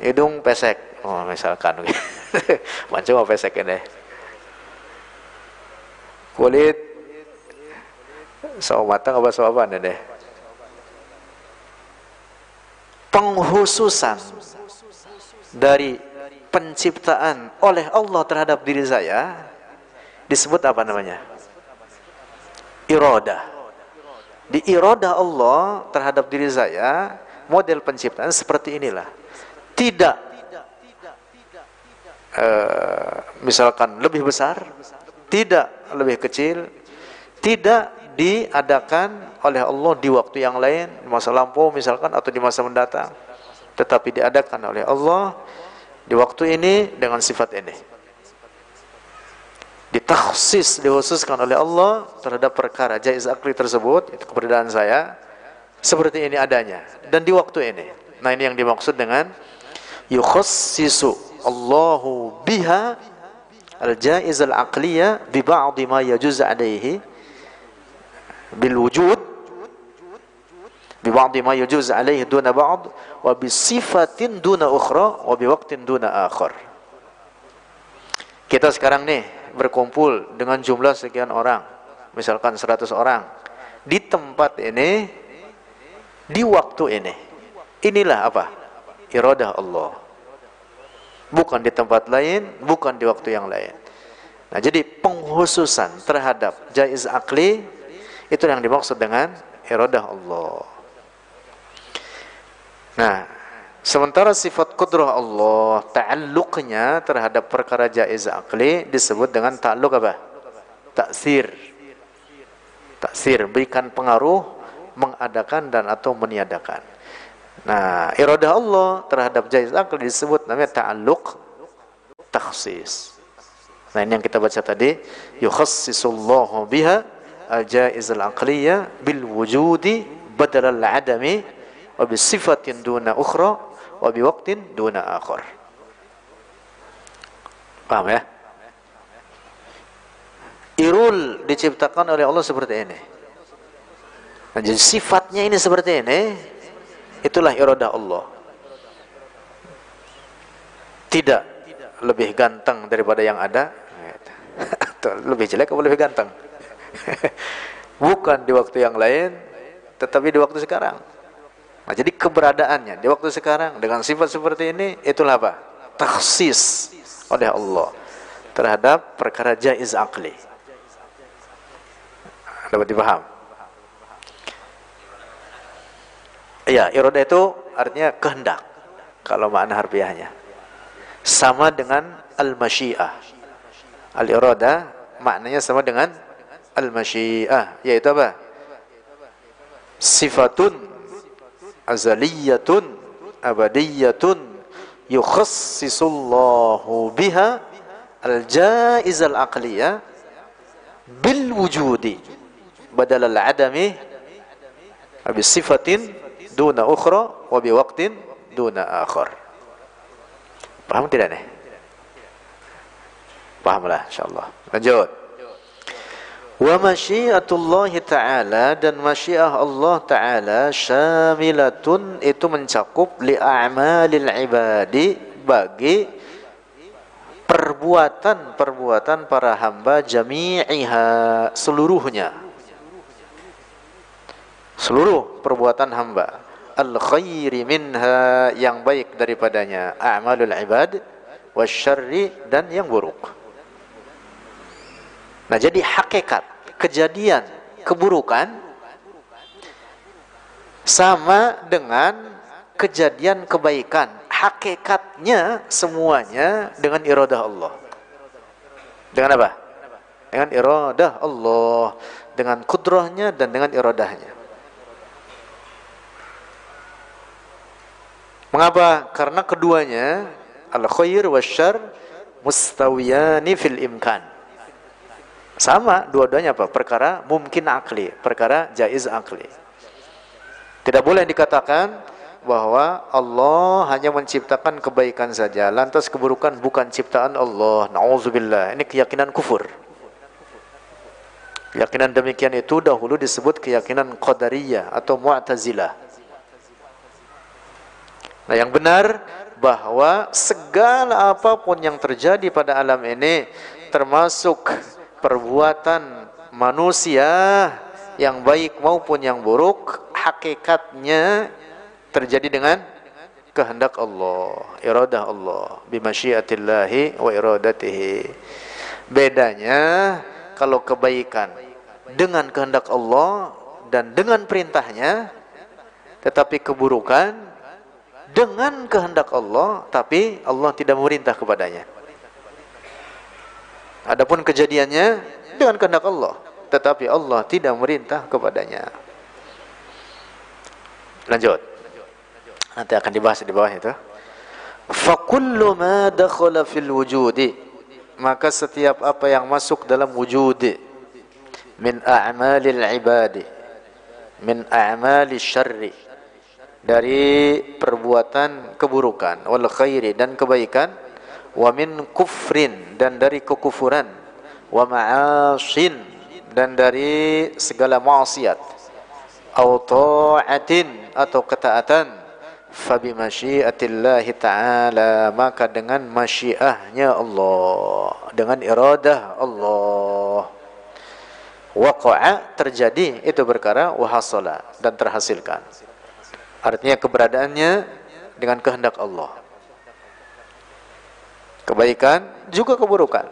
Hidung pesek. Oh misalkan. (laughs) Macam apa pesek ini? Kulit. Sawo matang apa sawo apa deh penghususan dari penciptaan oleh Allah terhadap diri saya disebut apa namanya iroda di iroda Allah terhadap diri saya model penciptaan seperti inilah. Tidak uh, misalkan lebih besar, tidak lebih kecil, tidak diadakan oleh Allah di waktu yang lain, di masa lampau misalkan atau di masa mendatang, tetapi diadakan oleh Allah di waktu ini dengan sifat ini. Ditakhsis, dikhususkan oleh Allah terhadap perkara jaiz akli tersebut, itu keberadaan saya, seperti ini adanya dan di waktu ini. Nah, ini yang dimaksud dengan yukhassisu Allahu biha al-jaiz al-aqliyah bi ba'd ma yajuz alaihi bil wujud bi ba'd ma yajuz alaihi duna ba'd wa bi sifatin duna ukhra wa bi waqtin duna akhar. Kita sekarang nih berkumpul dengan jumlah sekian orang, misalkan 100 orang. Di tempat ini di waktu ini. Inilah apa? Iradah Allah. Bukan di tempat lain, bukan di waktu yang lain. Nah, jadi penghususan terhadap jaiz akli itu yang dimaksud dengan iradah Allah. Nah, sementara sifat kudrah Allah ta'alluqnya terhadap perkara jaiz akli disebut dengan ta'alluq apa? Taksir. Taksir berikan pengaruh mengadakan dan atau meniadakan. Nah, iradah Allah terhadap jaiz akli disebut namanya ta'alluq takhsis. Nah, ini yang kita baca tadi, yukhassisullahu biha al-jaiz al-aqliyah bil wujudi badal al-adami wa bi sifatin duna ukhra wa bi waqtin duna akhar. Paham ya? Irul diciptakan oleh Allah seperti ini. Nah, jadi sifatnya ini seperti ini, itulah iradah Allah. Tidak lebih ganteng daripada yang ada, lebih jelek atau lebih ganteng? (laughs) Bukan di waktu yang lain, tetapi di waktu sekarang. Nah, jadi keberadaannya di waktu sekarang dengan sifat seperti ini itulah apa? Taksis oleh Allah terhadap perkara jaiz akli. Dapat dipaham? Iya, iroda itu artinya kehendak. Kalau makna harfiahnya. Sama dengan al-masyiah. Al-iroda maknanya sama dengan al-masyiah, yaitu apa? Sifatun azaliyatun abadiyatun yukhassisullahu biha al-jaiz al-aqliyah bil wujudi badal al-adami bi sifatin duna ukhra wa bi waqtin duna akhar. Paham tidak nih? Pahamlah insyaallah. Lanjut. Wa masyiatullah ta'ala dan masyiah Allah ta'ala syamilatun itu mencakup li a'malil ibadi bagi perbuatan-perbuatan para hamba jami'iha seluruhnya. Seluruh perbuatan hamba. Al khairi minha yang baik daripadanya. A'malul ibad dan yang buruk Nah, jadi hakikat kejadian keburukan sama dengan kejadian kebaikan. Hakikatnya semuanya dengan iradah Allah. Dengan apa? Dengan iradah Allah, dengan kudrahnya dan dengan iradahnya. Mengapa? Karena keduanya al-khair wasyar mustawiyani fil imkan sama dua-duanya apa? Perkara mungkin akli, perkara jaiz akli. Tidak boleh dikatakan bahwa Allah hanya menciptakan kebaikan saja, lantas keburukan bukan ciptaan Allah. Nauzubillah. Ini keyakinan kufur. Keyakinan demikian itu dahulu disebut keyakinan qadariyah atau mu'tazilah. Nah, yang benar bahwa segala apa pun yang terjadi pada alam ini termasuk perbuatan manusia yang baik maupun yang buruk hakikatnya terjadi dengan kehendak Allah, iradah Allah, bimasyiatillahi wa iradatihi. Bedanya kalau kebaikan dengan kehendak Allah dan dengan perintahnya tetapi keburukan dengan kehendak Allah tapi Allah tidak memerintah kepadanya. Adapun kejadiannya dengan kehendak Allah, tetapi Allah tidak merintah kepadanya. Lanjut. Nanti akan dibahas di bawah itu. Fakullu ma dakhala fil wujudi maka setiap apa yang masuk dalam wujud min a'malil ibadi min a'mali syarri dari perbuatan keburukan wal khairi dan kebaikan wa min kufrin dan dari kekufuran wa ma'asin dan dari segala maksiat atau ta'atin atau ketaatan fa bi masyiatillahi ta'ala maka dengan masyiahnya Allah dengan iradah Allah. Waqa'a terjadi itu perkara wahasala dan terhasilkan. Artinya keberadaannya dengan kehendak Allah Kebaikan juga keburukan.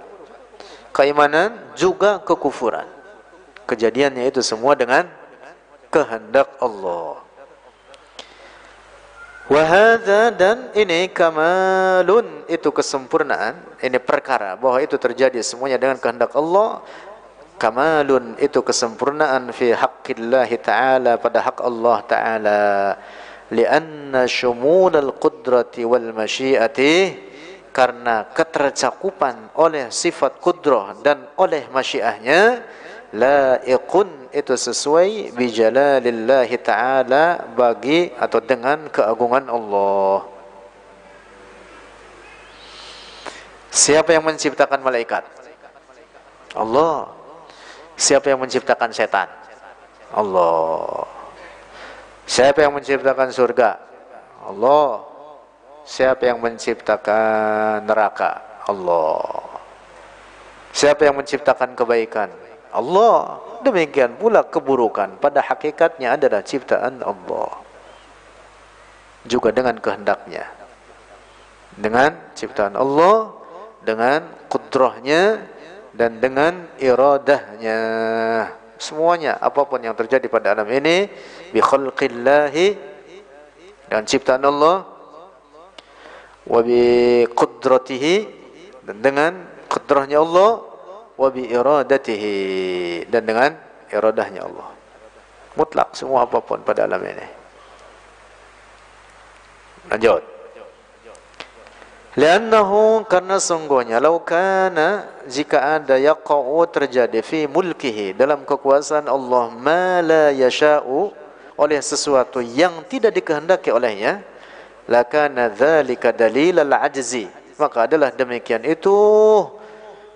Keimanan juga kekufuran. Kejadiannya itu semua dengan kehendak Allah. Wahada dan ini kamalun itu kesempurnaan ini perkara bahwa itu terjadi semuanya dengan kehendak Allah kamalun itu kesempurnaan fi haqqillah taala pada hak Allah taala lianna shumul al-qudrati wal masyiati karena ketercakupan oleh sifat kudrah dan oleh masyiahnya laiqun itu sesuai bi jalalillahi taala bagi atau dengan keagungan Allah. Siapa yang menciptakan malaikat? Allah. Siapa yang menciptakan setan? Allah. Siapa yang menciptakan surga? Allah. Siapa yang menciptakan neraka? Allah. Siapa yang menciptakan kebaikan? Allah. Demikian pula keburukan pada hakikatnya adalah ciptaan Allah. Juga dengan kehendaknya. Dengan ciptaan Allah, dengan kudrahnya dan dengan iradahnya. Semuanya apa pun yang terjadi pada alam ini bi khalqillahi dengan ciptaan Allah wa bi qudratihi dan dengan kudrahnya Allah wa bi iradatihi dan dengan iradahnya Allah. Mutlak semua apa pun pada alam ini. Lanjut. Liannahu karena sungguhnya lau jika ada yaqa'u terjadi fi mulkihi dalam kekuasaan Allah ma la yasha'u oleh sesuatu yang tidak dikehendaki olehnya lakana dzalika dalilal ajzi maka adalah demikian itu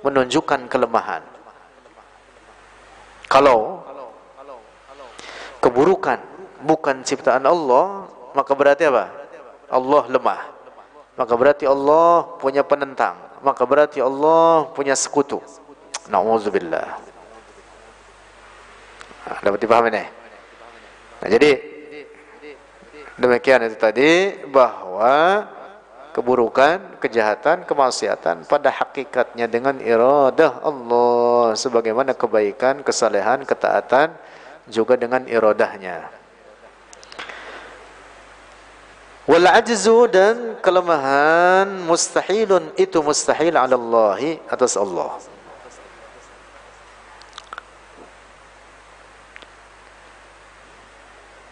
menunjukkan kelemahan. Kalau keburukan bukan ciptaan Allah, maka berarti apa? Allah lemah. Maka berarti Allah punya penentang. Maka berarti Allah punya sekutu. Nauzubillah. Nah, dapat dipahami nih? Nah, jadi demikian itu tadi bahwa keburukan, kejahatan, kemaksiatan pada hakikatnya dengan iradah Allah sebagaimana kebaikan, kesalehan, ketaatan juga dengan iradahnya. Wal ajzu dan kelemahan mustahilun itu mustahil ala Allah atas Allah.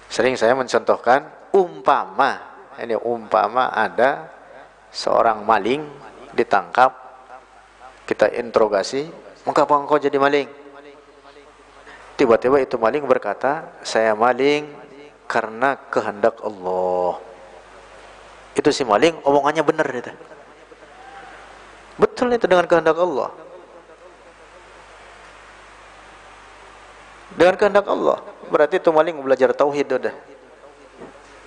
Sering saya mencontohkan umpama ini umpama ada seorang maling ditangkap, kita interogasi, mengapa engkau jadi maling? Tiba-tiba itu maling berkata, saya maling karena kehendak Allah. Itu si maling omongannya benar itu. Betul itu dengan kehendak Allah. Dengan kehendak Allah. Berarti itu maling belajar tauhid udah.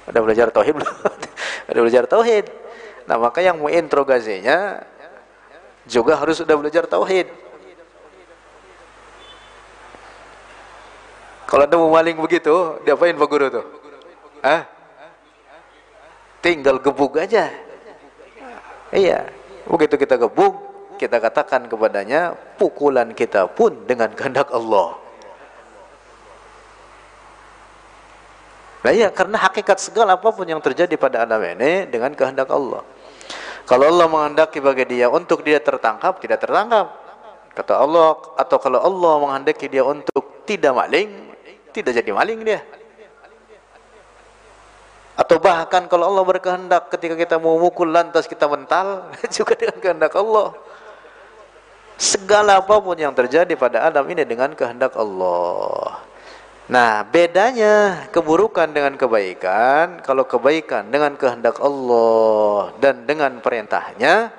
Udah belajar tauhid belum? (laughs) udah belajar tauhid. Nah maka yang menginterogasinya juga harus sudah belajar tauhid. Kalau ada mau maling begitu, diapain Pak Guru tuh? Hah? Tinggal gebuk aja. Iya. Begitu kita gebuk, kita katakan kepadanya, pukulan kita pun dengan kehendak Allah. Nah iya, karena hakikat segala apa pun yang terjadi pada alam ini dengan kehendak Allah. Kalau Allah menghendaki bagi dia untuk dia tertangkap, tidak tertangkap. Kata Allah, atau kalau Allah menghendaki dia untuk tidak maling, tidak jadi maling dia. Atau bahkan kalau Allah berkehendak ketika kita mau mukul lantas kita mental, (laughs) juga dengan kehendak Allah. Segala apa pun yang terjadi pada Adam ini dengan kehendak Allah. Nah, bedanya keburukan dengan kebaikan, kalau kebaikan dengan kehendak Allah dan dengan perintahnya,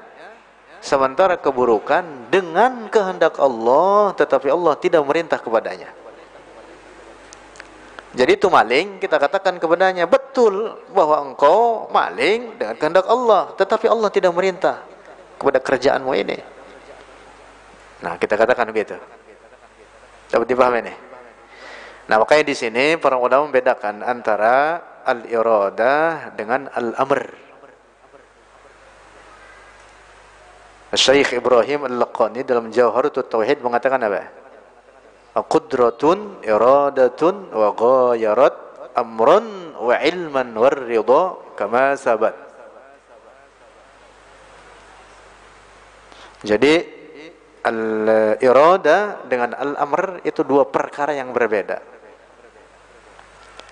sementara keburukan dengan kehendak Allah, tetapi Allah tidak merintah kepadanya. Jadi itu maling, kita katakan kepadanya, betul bahwa engkau maling dengan kehendak Allah, tetapi Allah tidak merintah kepada kerjaanmu ini. Nah, kita katakan begitu. Dapat dipahami nih? Nah, makanya di sini para ulama membedakan antara al-iradah dengan al-amr. Syekh Ibrahim Al-Laqani dalam Jawharut Tauhid mengatakan apa? qudratun iradatun wa ghayarat amran wa ilman war ridha kama sabat jadi al-irada dengan al-amr itu dua perkara yang berbeda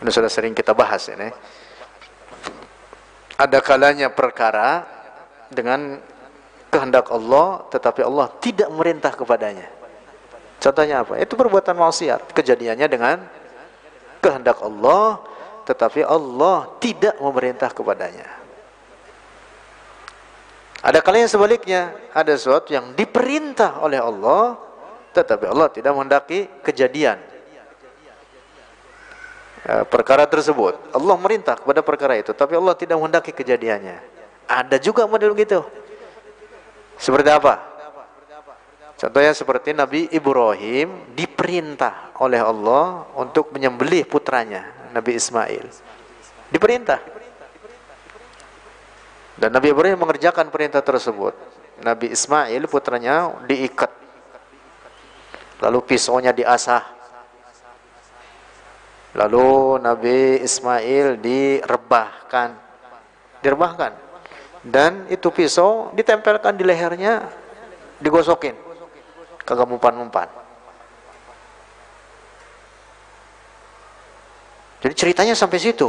ini sudah sering kita bahas ini. Ada kalanya perkara dengan kehendak Allah tetapi Allah tidak merintah kepadanya. Contohnya apa? Itu perbuatan maksiat. Kejadiannya dengan kehendak Allah tetapi Allah tidak memerintah kepadanya. Ada kalanya sebaliknya. Ada sesuatu yang diperintah oleh Allah tetapi Allah tidak menghendaki kejadian perkara tersebut Allah merintah kepada perkara itu tapi Allah tidak menghendaki kejadiannya ada juga model gitu seperti apa Contohnya seperti Nabi Ibrahim diperintah oleh Allah untuk menyembelih putranya, Nabi Ismail. Diperintah. Dan Nabi Ibrahim mengerjakan perintah tersebut. Nabi Ismail putranya diikat. Lalu pisaunya diasah. Lalu Nabi Ismail direbahkan. Direbahkan. Dan itu pisau ditempelkan di lehernya, digosokin kagak mumpan-mumpan. Jadi ceritanya sampai situ.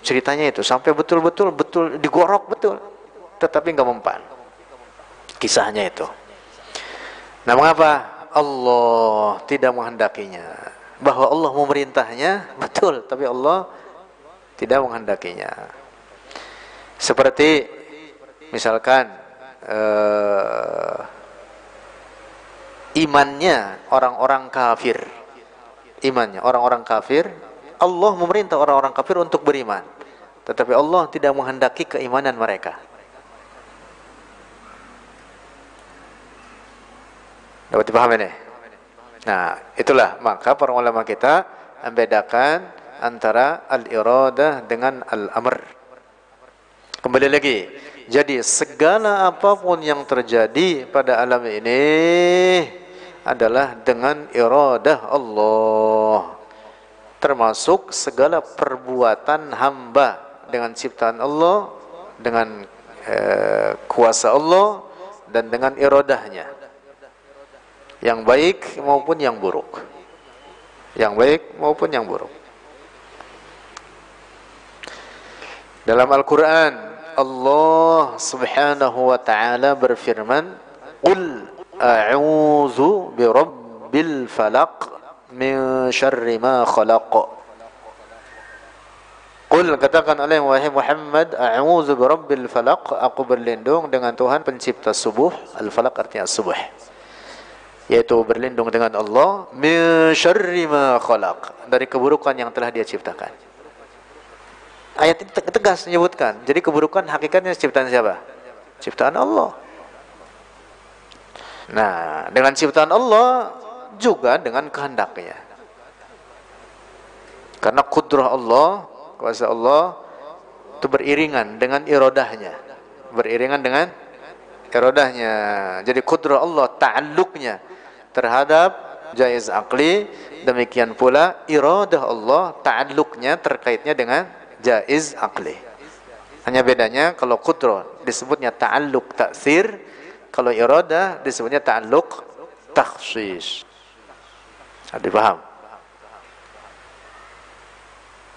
Ceritanya itu sampai betul-betul betul digorok betul. Tetapi nggak mempan. Kisahnya itu. Nah, mengapa Allah tidak menghendakinya? Bahwa Allah memerintahnya betul, tapi Allah tidak menghendakinya. Seperti misalkan eh, imannya orang-orang kafir. Imannya orang-orang kafir, Allah memerintah orang-orang kafir untuk beriman. Tetapi Allah tidak menghendaki keimanan mereka. Dapat dipahami nih? Nah, itulah. Maka para ulama kita membedakan antara al-iradah dengan al-amr. Kembali lagi, jadi segala apa pun yang terjadi pada alam ini adalah dengan iradah Allah. Termasuk segala perbuatan hamba dengan ciptaan Allah dengan eh, kuasa Allah dan dengan iradahnya yang baik maupun yang buruk. Yang baik maupun yang buruk. Dalam Al-Quran Allah subhanahu wa ta'ala berfirman Qul a'udzu birabbil falaq min syarri ma khalaq. Qul katakan oleh wahai Muhammad a'udzu birabbil falaq. Aku berlindung dengan Tuhan pencipta subuh. Al falaq artinya subuh yaitu berlindung dengan Allah min dari keburukan yang telah dia ciptakan ayat ini tegas menyebutkan jadi keburukan hakikatnya ciptaan siapa ciptaan Allah Nah, dengan ciptaan Allah juga dengan kehendaknya. Karena kudrah Allah, kuasa Allah itu beriringan dengan irodahnya. Beriringan dengan irodahnya. Jadi kudrah Allah ta'alluqnya terhadap jaiz akli, demikian pula iradah Allah ta'alluqnya terkaitnya dengan jaiz akli. Hanya bedanya kalau kudrah disebutnya ta'alluq taksir, kalau irada disebutnya ta'alluq takhsis. Ada paham?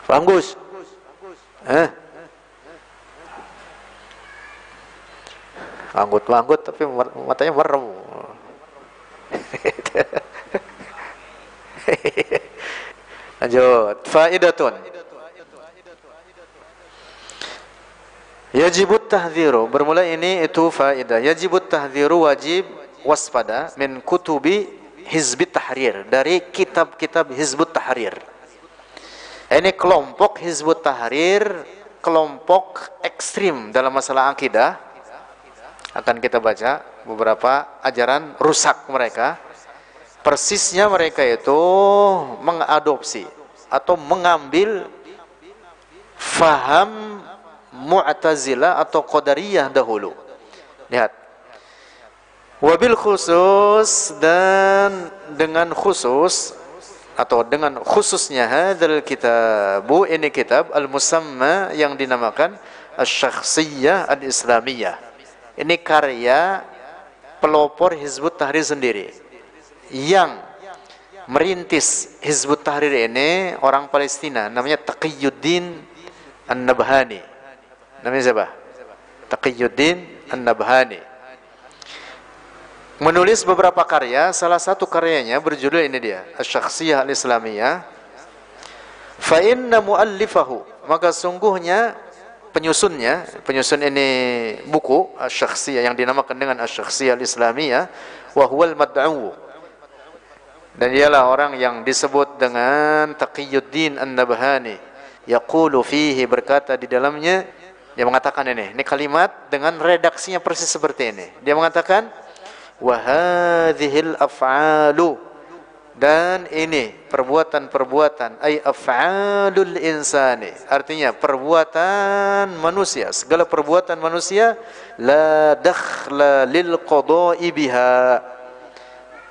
Paham Gus? Eh? Anggut-anggut tapi matanya merem. Lanjut. Faidatun. Yajibut tahdhiru. Bermula ini itu faedah. Yajibut tahdhiru wajib waspada min kutubi Hizbut Tahrir dari kitab-kitab Hizbut Tahrir. Ini kelompok Hizbut Tahrir, kelompok ekstrim dalam masalah akidah. Akan kita baca beberapa ajaran rusak mereka. Persisnya mereka itu mengadopsi atau mengambil faham Mu'tazilah atau Qadariyah dahulu. Lihat. Wabil khusus dan dengan khusus atau dengan khususnya hadzal kitabu ini kitab al-musamma yang dinamakan Asy-Syakhsiyah Al-Islamiyah. Ini karya pelopor Hizbut Tahrir sendiri yang merintis Hizbut Tahrir ini orang Palestina namanya Taqiyuddin An-Nabhani. Namanya siapa? Taqiyuddin An-Nabhani menulis beberapa karya, salah satu karyanya berjudul ini dia, Asy-Syakhsiyah Al-Islamiyah. Fa inna muallifahu, maka sungguhnya penyusunnya, penyusun ini buku Asy-Syakhsiyah yang dinamakan dengan Asy-Syakhsiyah Al-Islamiyah wa huwal mad'u. Dan ialah orang yang disebut dengan Taqiyuddin An-Nabhani. Yaqulu fihi berkata di dalamnya dia mengatakan ini, ini kalimat dengan redaksinya persis seperti ini. Dia mengatakan wa hadhil af'alu dan ini perbuatan-perbuatan ay af'alul insani. Artinya perbuatan manusia. Segala perbuatan manusia la dakhla lil qada'i biha.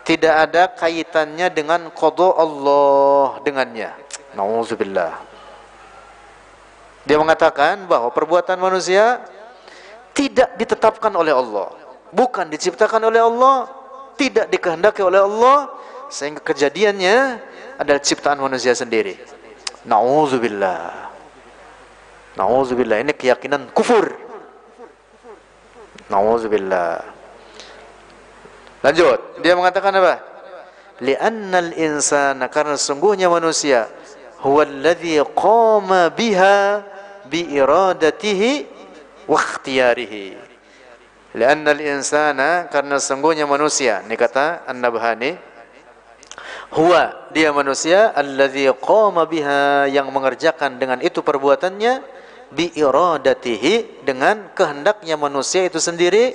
Tidak ada kaitannya dengan qada Allah dengannya. Nauzubillah. Dia mengatakan bahwa perbuatan manusia tidak ditetapkan oleh Allah. Bukan diciptakan oleh Allah, tidak dikehendaki oleh Allah, sehingga kejadiannya adalah ciptaan manusia sendiri. Nauzubillah. Nauzubillah. Ini keyakinan kufur. Nauzubillah. Lanjut. Dia mengatakan apa? Li'annal insana karena sungguhnya manusia huwa alladhi qama biha bi iradatihi wa ikhtiyarihi. Lianna al-insana karena sungguhnya manusia. Ini kata An-Nabhani. Huwa dia manusia alladzi qama biha yang mengerjakan dengan itu perbuatannya bi iradatihi dengan kehendaknya manusia itu sendiri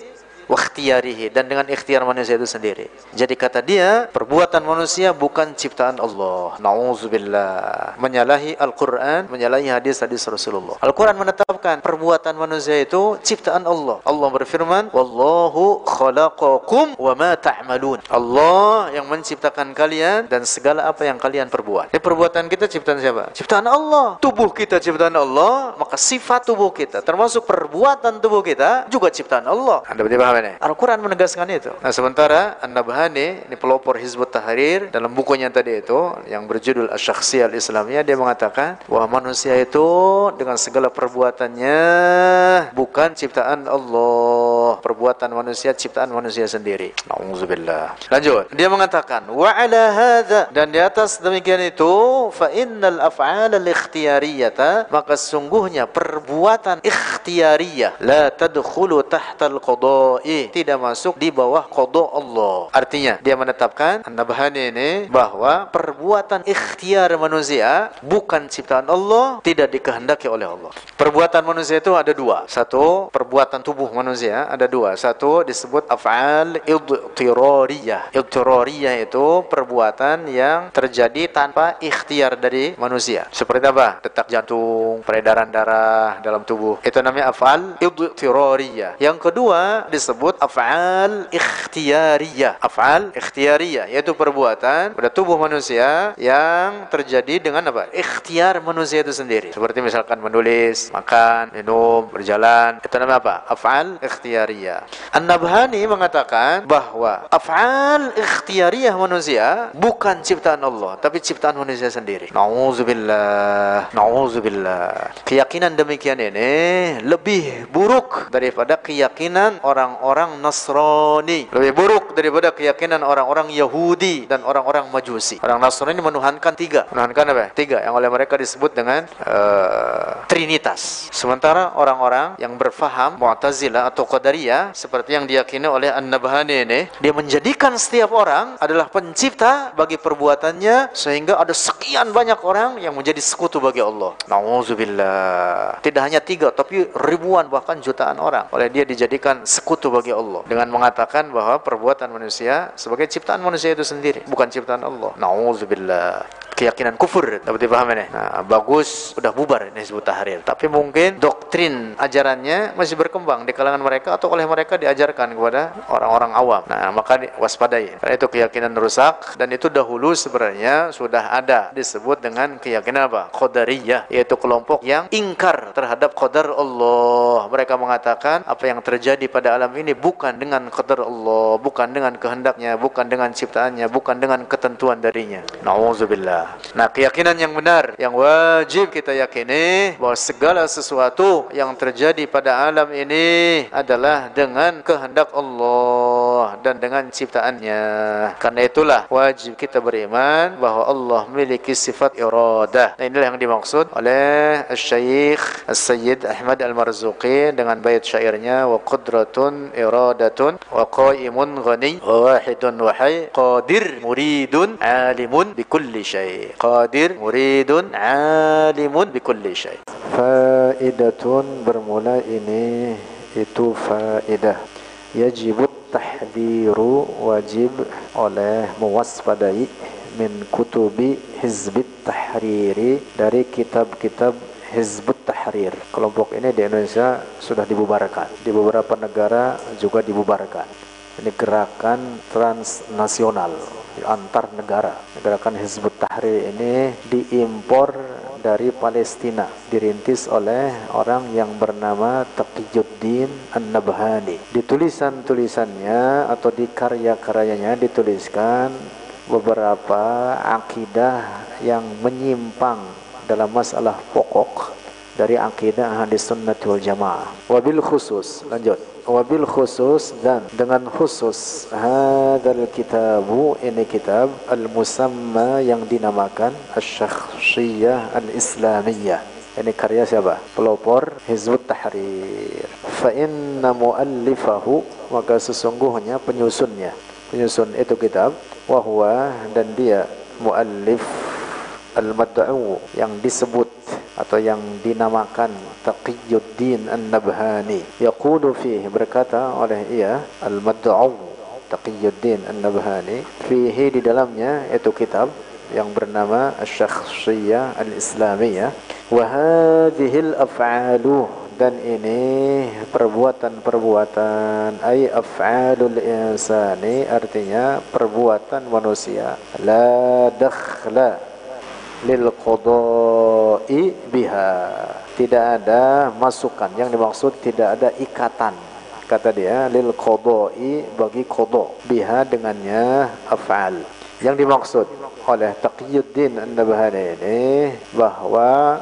wakhtiyarihi dan dengan ikhtiar manusia itu sendiri. Jadi kata dia, perbuatan manusia bukan ciptaan Allah. Nauzubillah. Menyalahi Al-Qur'an, menyalahi hadis-hadis Rasulullah. Al-Qur'an menetapkan perbuatan manusia itu ciptaan Allah. Allah berfirman, "Wallahu khalaqakum wa ma ta'malun." Allah yang menciptakan kalian dan segala apa yang kalian perbuat. Ini perbuatan kita ciptaan siapa? Ciptaan Allah. Tubuh kita ciptaan Allah, maka sifat tubuh kita termasuk perbuatan tubuh kita juga ciptaan Allah. Anda paham ini? Al-Quran menegaskan itu. Nah sementara An-Nabhani, ini pelopor Hizbut Tahrir, dalam bukunya tadi itu, yang berjudul Asyakhsiyah Al-Islamiyah, dia mengatakan bahwa manusia itu dengan segala perbuatannya bukan ciptaan Allah. Perbuatan manusia, ciptaan manusia sendiri. Nauzubillah. Lanjut. Dia mengatakan, wa ala hadha, dan di atas demikian itu, fa innal af'al al-ikhtiyariyata, maka sungguhnya perbuatan ikhtiyariyah la tadkhulu tahta al-qada'i syar'i tidak masuk di bawah qada Allah. Artinya dia menetapkan An-Nabhani ini bahwa perbuatan ikhtiar manusia bukan ciptaan Allah, tidak dikehendaki oleh Allah. Perbuatan manusia itu ada dua. Satu, perbuatan tubuh manusia ada dua. Satu disebut af'al idtirariyah. Idtirariyah itu perbuatan yang terjadi tanpa ikhtiar dari manusia. Seperti apa? Detak jantung, peredaran darah dalam tubuh. Itu namanya af'al idtirariyah. Yang kedua disebut disebut af'al ikhtiyariyah. Af'al ikhtiyariyah yaitu perbuatan pada tubuh manusia yang terjadi dengan apa? Ikhtiar manusia itu sendiri. Seperti misalkan menulis, makan, minum, berjalan. Itu namanya apa? Af'al ikhtiyariyah. An-Nabhani mengatakan bahwa af'al ikhtiyariyah manusia bukan ciptaan Allah, tapi ciptaan manusia sendiri. Nauzubillah. Nauzubillah. Keyakinan demikian ini lebih buruk daripada keyakinan orang-orang orang Nasrani. Lebih buruk daripada keyakinan orang-orang Yahudi dan orang-orang Majusi. Orang Nasrani menuhankan tiga. Menuhankan apa? Tiga. Yang oleh mereka disebut dengan uh, Trinitas. Sementara orang-orang yang berfaham Mu'tazilah atau Qadariyah seperti yang diyakini oleh An-Nabhani ini, dia menjadikan setiap orang adalah pencipta bagi perbuatannya sehingga ada sekian banyak orang yang menjadi sekutu bagi Allah. Nauzubillah. Tidak hanya tiga, tapi ribuan bahkan jutaan orang oleh dia dijadikan sekutu bagi Allah. Dengan mengatakan bahwa perbuatan manusia sebagai ciptaan manusia itu sendiri bukan ciptaan Allah. Nauzubillah. keyakinan kufur dapat dipahami nih? Nah, bagus udah bubar ini Hizbut Tahrir. Tapi mungkin doktrin ajarannya masih berkembang di kalangan mereka atau oleh mereka diajarkan kepada orang-orang awam. Nah maka waspadai karena itu keyakinan rusak dan itu dahulu sebenarnya sudah ada. Disebut dengan keyakinan apa? Qadariyah yaitu kelompok yang ingkar terhadap qadar Allah. Mereka mengatakan apa yang terjadi pada alam ini bukan dengan qadar Allah bukan dengan kehendaknya bukan dengan ciptaannya bukan dengan ketentuan darinya Nauzubillah. Nah, keyakinan yang benar yang wajib kita yakini bahwa segala sesuatu yang terjadi pada alam ini adalah dengan kehendak Allah dan dengan ciptaannya. Karena itulah wajib kita beriman bahwa Allah memiliki sifat iradah. Nah, inilah yang dimaksud oleh Syekh Sayyid Ahmad Al-Marzuqi dengan bait syairnya wa qudratun iradatun wa qaimun ghani wa wahidun wa hayy qadir muridun alimun bi bikulli syai. Qadir, muridun, alimun bikulli syai. Faidatun bermula ini itu faidah. Yajibut tahdhiru wajib oleh muwaspadai min kutubi hizbit tahriri dari kitab-kitab Hizbut Tahrir. Kelompok ini di Indonesia sudah dibubarkan. Di beberapa negara juga dibubarkan. Ini gerakan transnasional antar negara. Gerakan Hizbut Tahrir ini diimpor dari Palestina, dirintis oleh orang yang bernama Taqiyuddin An-Nabhani. Di tulisan-tulisannya atau di karya-karyanya dituliskan beberapa akidah yang menyimpang dalam masalah pokok dari akidah ahli sunnah wal jamaah. Wabil khusus, lanjut. Wabil khusus dan dengan khusus hadal kitabu ini kitab al musamma yang dinamakan asy-syakhsiyah al-islamiyah. Ini karya siapa? pelopor Hizbut Tahrir. Fa inna muallifahu maka sesungguhnya penyusunnya. Penyusun itu kitab wahwa dan dia muallif al-mad'u yang disebut atau yang dinamakan Taqiyuddin An-Nabhani. Yaqulu fihi berkata oleh ia al-mad'u Taqiyuddin An-Nabhani. Fihi di dalamnya itu kitab yang bernama Asy-Syakhsiyah Al-Islamiyah. Wa hadhihi al-af'alu dan ini perbuatan-perbuatan. Ay af'alul insani artinya perbuatan manusia. La dakhla lil qada'i biha. Tidak ada masukan. Yang dimaksud tidak ada ikatan. Kata dia lil qada'i bagi qada biha dengannya af'al. Yang dimaksud oleh Taqiyuddin An-Nabhani ini bahwa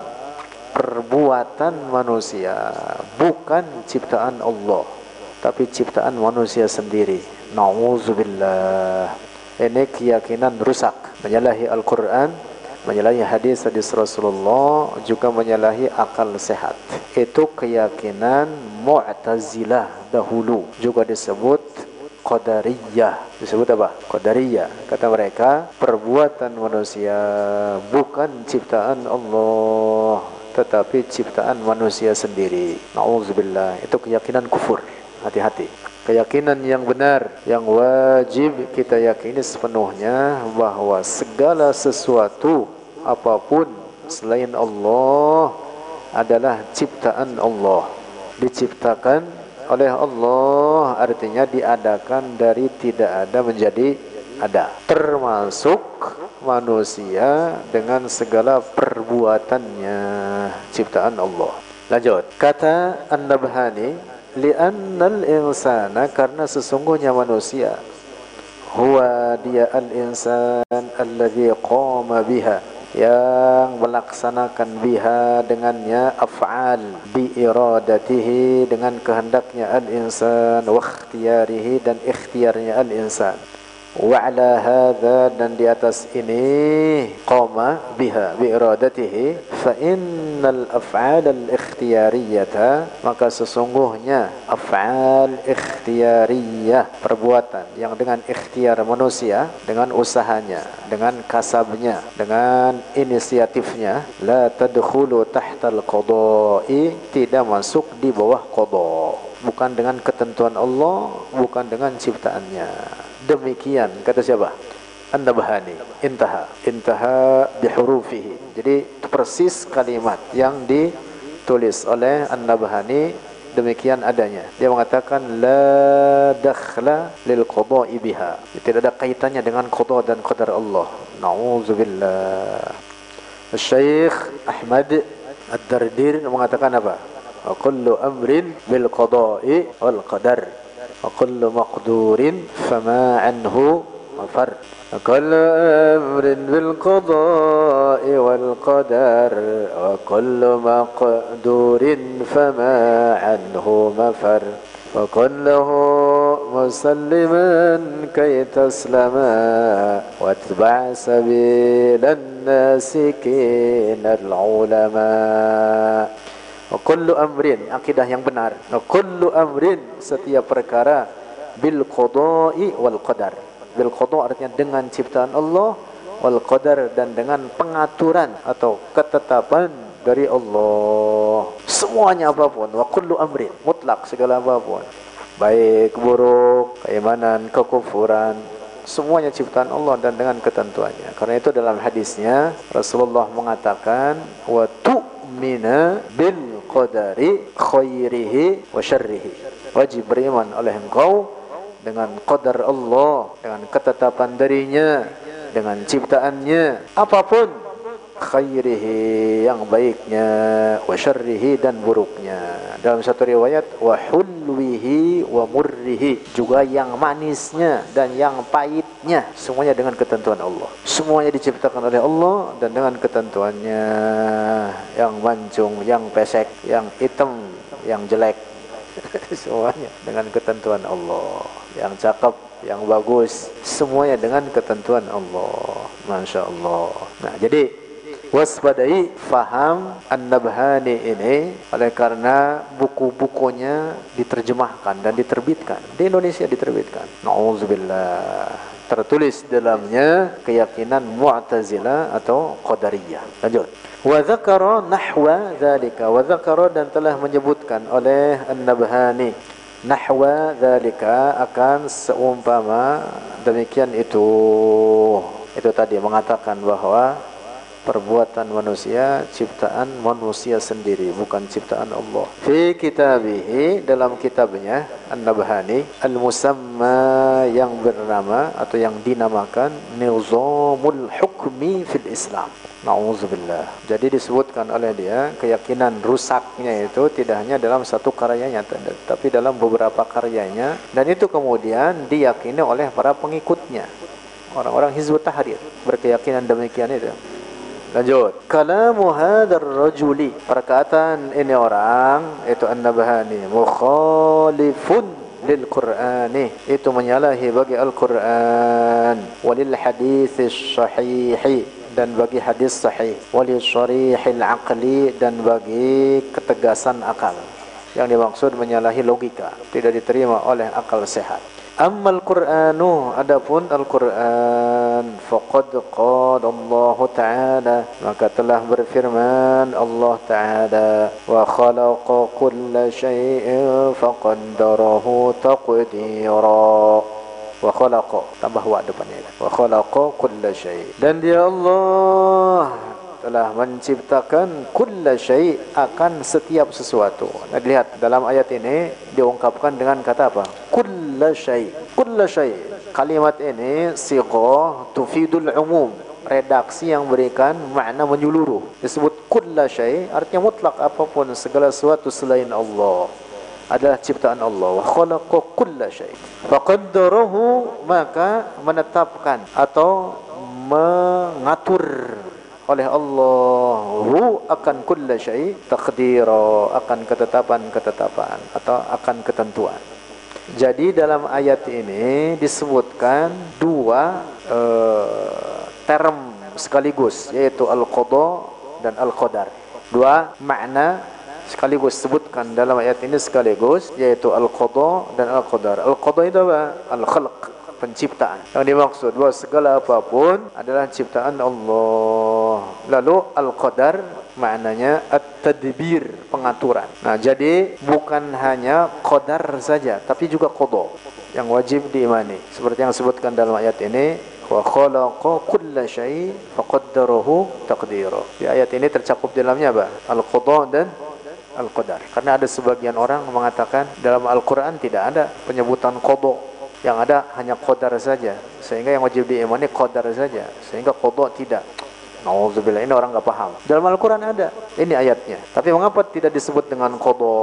perbuatan manusia bukan ciptaan Allah tapi ciptaan manusia sendiri. Nauzubillah. Ini keyakinan rusak. Menyalahi Al-Qur'an menyalahi hadis-hadis Rasulullah juga menyalahi akal sehat. Itu keyakinan Mu'tazilah dahulu juga disebut Qadariyah. Disebut apa? Qadariyah. Kata mereka, perbuatan manusia bukan ciptaan Allah, tetapi ciptaan manusia sendiri. Nauzubillah. Itu keyakinan kufur. Hati-hati keyakinan yang benar yang wajib kita yakini sepenuhnya bahwa segala sesuatu apa pun selain Allah adalah ciptaan Allah. Diciptakan oleh Allah artinya diadakan dari tidak ada menjadi ada. Termasuk manusia dengan segala perbuatannya ciptaan Allah. Lanjut. Kata An-Nabhani li'annal insana karena sesungguhnya manusia huwa dia al-insan alladhi qama biha yang melaksanakan biha dengannya af'al bi iradatihi dengan kehendaknya al-insan wa ikhtiyarihi dan ikhtiarnya al-insan wa ala hadha dan di atas ini qama biha bi iradatihi fa innal af'al al ikhtiyariyata maka sesungguhnya af'al ikhtiyariyah perbuatan yang dengan ikhtiar manusia dengan usahanya dengan kasabnya dengan inisiatifnya la tadkhulu qada'i tidak masuk di bawah qada. Bukan dengan ketentuan Allah bukan dengan ciptaannya demikian kata siapa? An-Nabhani. Intaha. Intaha bihurufihi. Jadi persis kalimat yang ditulis oleh An-Nabhani demikian adanya. Dia mengatakan la dakhla lil qada'i biha. Tidak ada kaitannya dengan qada dan qadar Allah. Nauzubillah Syekh Ahmad Ad-Dardir mengatakan apa? Kullu amrin bil qada'i wal qadar wa kullu maqdurin fama anhu mafar كل أمر بالقضاء والقدر وكل مقدور فما عنه مفر. وكله مسلما كي تسلما واتبع سبيل الناسكين العلماء. Wa kullu amrin, akidah yang benar. Wa kullu amrin, setiap perkara bil qada'i wal qadar. Bil qada' artinya dengan ciptaan Allah, wal qadar dan dengan pengaturan atau ketetapan dari Allah. Semuanya apa pun, wa kullu amrin, mutlak segala apa pun. Baik, buruk, keimanan, kekufuran, semuanya ciptaan Allah dan dengan ketentuannya. Karena itu dalam hadisnya Rasulullah mengatakan wa tu'mina bil qadari khairihi wa syarrihi. Wajib beriman oleh engkau dengan qadar Allah, dengan ketetapan darinya, dengan ciptaannya, apa pun khairihi yang baiknya, wa syarrihi dan buruknya. Dalam satu riwayat wa hulwihi wa murrihi, juga yang manisnya dan yang pahitnya, semuanya dengan ketentuan Allah. Semuanya diciptakan oleh Allah dan dengan ketentuannya yang mancung, yang pesek, yang hitam, yang jelek. (laughs) semuanya dengan ketentuan Allah yang cakep, yang bagus, semuanya dengan ketentuan Allah. Masya Allah. Nah, jadi waspadai faham An-Nabhani ini oleh karena buku-bukunya diterjemahkan dan diterbitkan di Indonesia diterbitkan. Nauzubillah. Tertulis dalamnya keyakinan Mu'tazilah atau Qadariyah. Lanjut. Wa dzakara nahwa dzalika wa dzakara dan telah menyebutkan oleh An-Nabhani nahwa dzalika akan seumpama demikian itu itu tadi mengatakan bahwa perbuatan manusia ciptaan manusia sendiri bukan ciptaan Allah fi kitabihi dalam kitabnya An-Nabhani al-musamma yang bernama atau yang dinamakan Nizamul Hukmi fil Islam Nauzubillah. Jadi disebutkan oleh dia keyakinan rusaknya itu tidak hanya dalam satu karyanya tapi dalam beberapa karyanya dan itu kemudian diyakini oleh para pengikutnya. Orang-orang Hizbut Tahrir berkeyakinan demikian itu. Lanjut. Kalamu hadzal rajuli. Perkataan ini orang itu An-Nabhani mukhalifun lil Qur'ani. Itu menyalahi bagi Al-Qur'an. Walil hadits sahihi. Dan bagi hadis sahih. Wali syarihil aqli. Dan bagi ketegasan akal. Yang dimaksud menyalahi logika. Tidak diterima oleh akal sehat Ammal Qur'anu adapun Al-Qur'an faqad qala Allah Ta'ala maka telah berfirman Allah Ta'ala wa khalaqa kulla syai'in faqaddarahu taqdira wa khalaqa tambah wa depannya wa khalaqa kulla syai dan dia Allah telah menciptakan kulla syai akan setiap sesuatu. Nah, lihat dalam ayat ini diungkapkan dengan kata apa? Kulla syai. Kulla syai. Kalimat ini sighah tufidul umum. Redaksi yang berikan makna menyeluruh. Disebut kulla syai artinya mutlak apa pun segala sesuatu selain Allah adalah ciptaan Allah wa khalaqa kulla syai faqaddarahu maka menetapkan atau mengatur oleh Allah hu akan kulla syai taqdira akan ketetapan-ketetapan atau akan ketentuan jadi dalam ayat ini disebutkan dua uh, term sekaligus yaitu al-qada dan al-qadar dua makna sekaligus sebutkan dalam ayat ini sekaligus yaitu al-qada dan al-qadar. Al-qada itu apa? Al-khalq, penciptaan. Yang dimaksud bahwa segala apa pun adalah ciptaan Allah. Lalu al-qadar maknanya at-tadbir, pengaturan. Nah, jadi bukan hanya qadar saja, tapi juga qada yang wajib diimani. Seperti yang disebutkan dalam ayat ini, wa khalaqa kulla syai faqaddarahu taqdira. Di ayat ini tercakup dalamnya apa? Al-qada dan al-qadar. Karena ada sebagian orang mengatakan dalam Al-Qur'an tidak ada penyebutan qada. Yang ada hanya qadar saja. Sehingga yang wajib diimani qadar saja. Sehingga qada tidak. Nauzubillah ini orang nggak paham. Dalam Al-Quran ada ini ayatnya. Tapi mengapa tidak disebut dengan qada?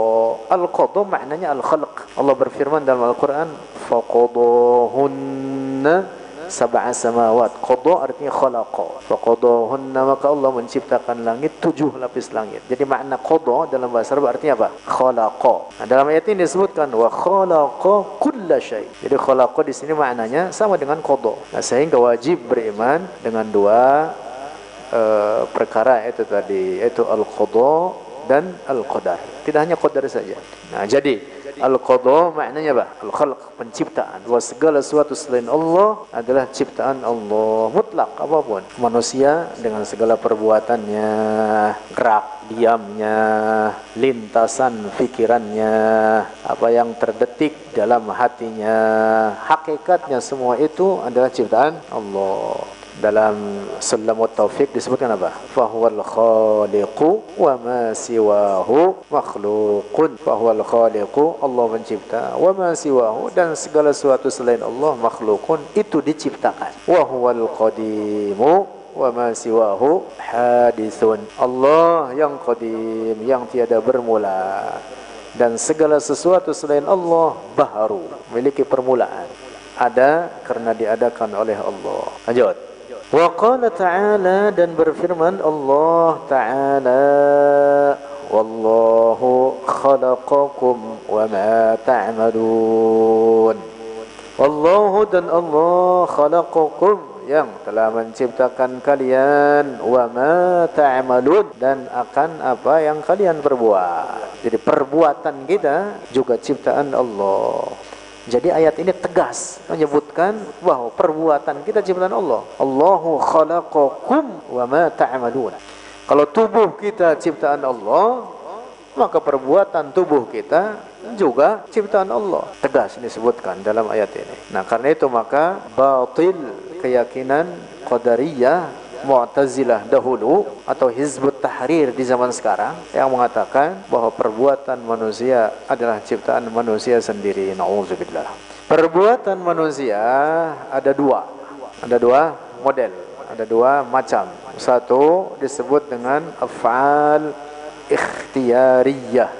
Al-qada maknanya al-khalq. Allah berfirman dalam Al-Quran, "Faqadahunna sab'a samawat. Qada artinya khalaqa. Faqadahunna maka Allah menciptakan langit tujuh lapis langit. Jadi makna qada dalam bahasa Arab artinya apa? Khalaqa. Nah, dalam ayat ini disebutkan wa khalaqa kulla syai. Jadi khalaqa di sini maknanya sama dengan qada. Nah, sehingga wajib beriman dengan dua uh, perkara itu tadi, yaitu al-qada dan al-qadar. Tidak hanya qadar saja. Nah, jadi Al-Qadha maknanya apa? Al-Khalq, penciptaan. Bahwa segala sesuatu selain Allah adalah ciptaan Allah. Mutlak apa pun. Manusia dengan segala perbuatannya, gerak, diamnya, lintasan pikirannya, apa yang terdetik dalam hatinya, hakikatnya semua itu adalah ciptaan Allah dalam Sulamut Taufik disebutkan apa? Fahuwal khaliqu wa ma siwahu makhluqun. Fahuwal khaliqu Allah mencipta wa ma siwahu dan segala sesuatu selain Allah makhlukun itu diciptakan. Wa huwal qadimu wa ma siwahu hadithun. Allah yang qadim, yang tiada bermula dan segala sesuatu selain Allah baharu, memiliki permulaan. Ada karena diadakan oleh Allah. Lanjut. Wa qala ta'ala dan berfirman Allah Ta'ala Wallahu khalaqakum wa ma ta'malun Wallahu dan Allah khalaqakum yang telah menciptakan kalian wa ma ta'malun dan akan apa yang kalian perbuat. Jadi perbuatan kita juga ciptaan Allah. Jadi ayat ini tegas menyebutkan bahwa perbuatan kita ciptaan Allah. Allahu khalaqakum wa ma ta'malun. Kalau tubuh kita ciptaan Allah, maka perbuatan tubuh kita juga ciptaan Allah. Tegas disebutkan dalam ayat ini. Nah, karena itu maka batil keyakinan qadariyah Mu'tazilah dahulu atau Hizbut Tahrir di zaman sekarang yang mengatakan bahwa perbuatan manusia adalah ciptaan manusia sendiri. Nauzubillah. Perbuatan manusia ada dua. Ada dua model, ada dua macam. Satu disebut dengan af'al ikhtiyariyah.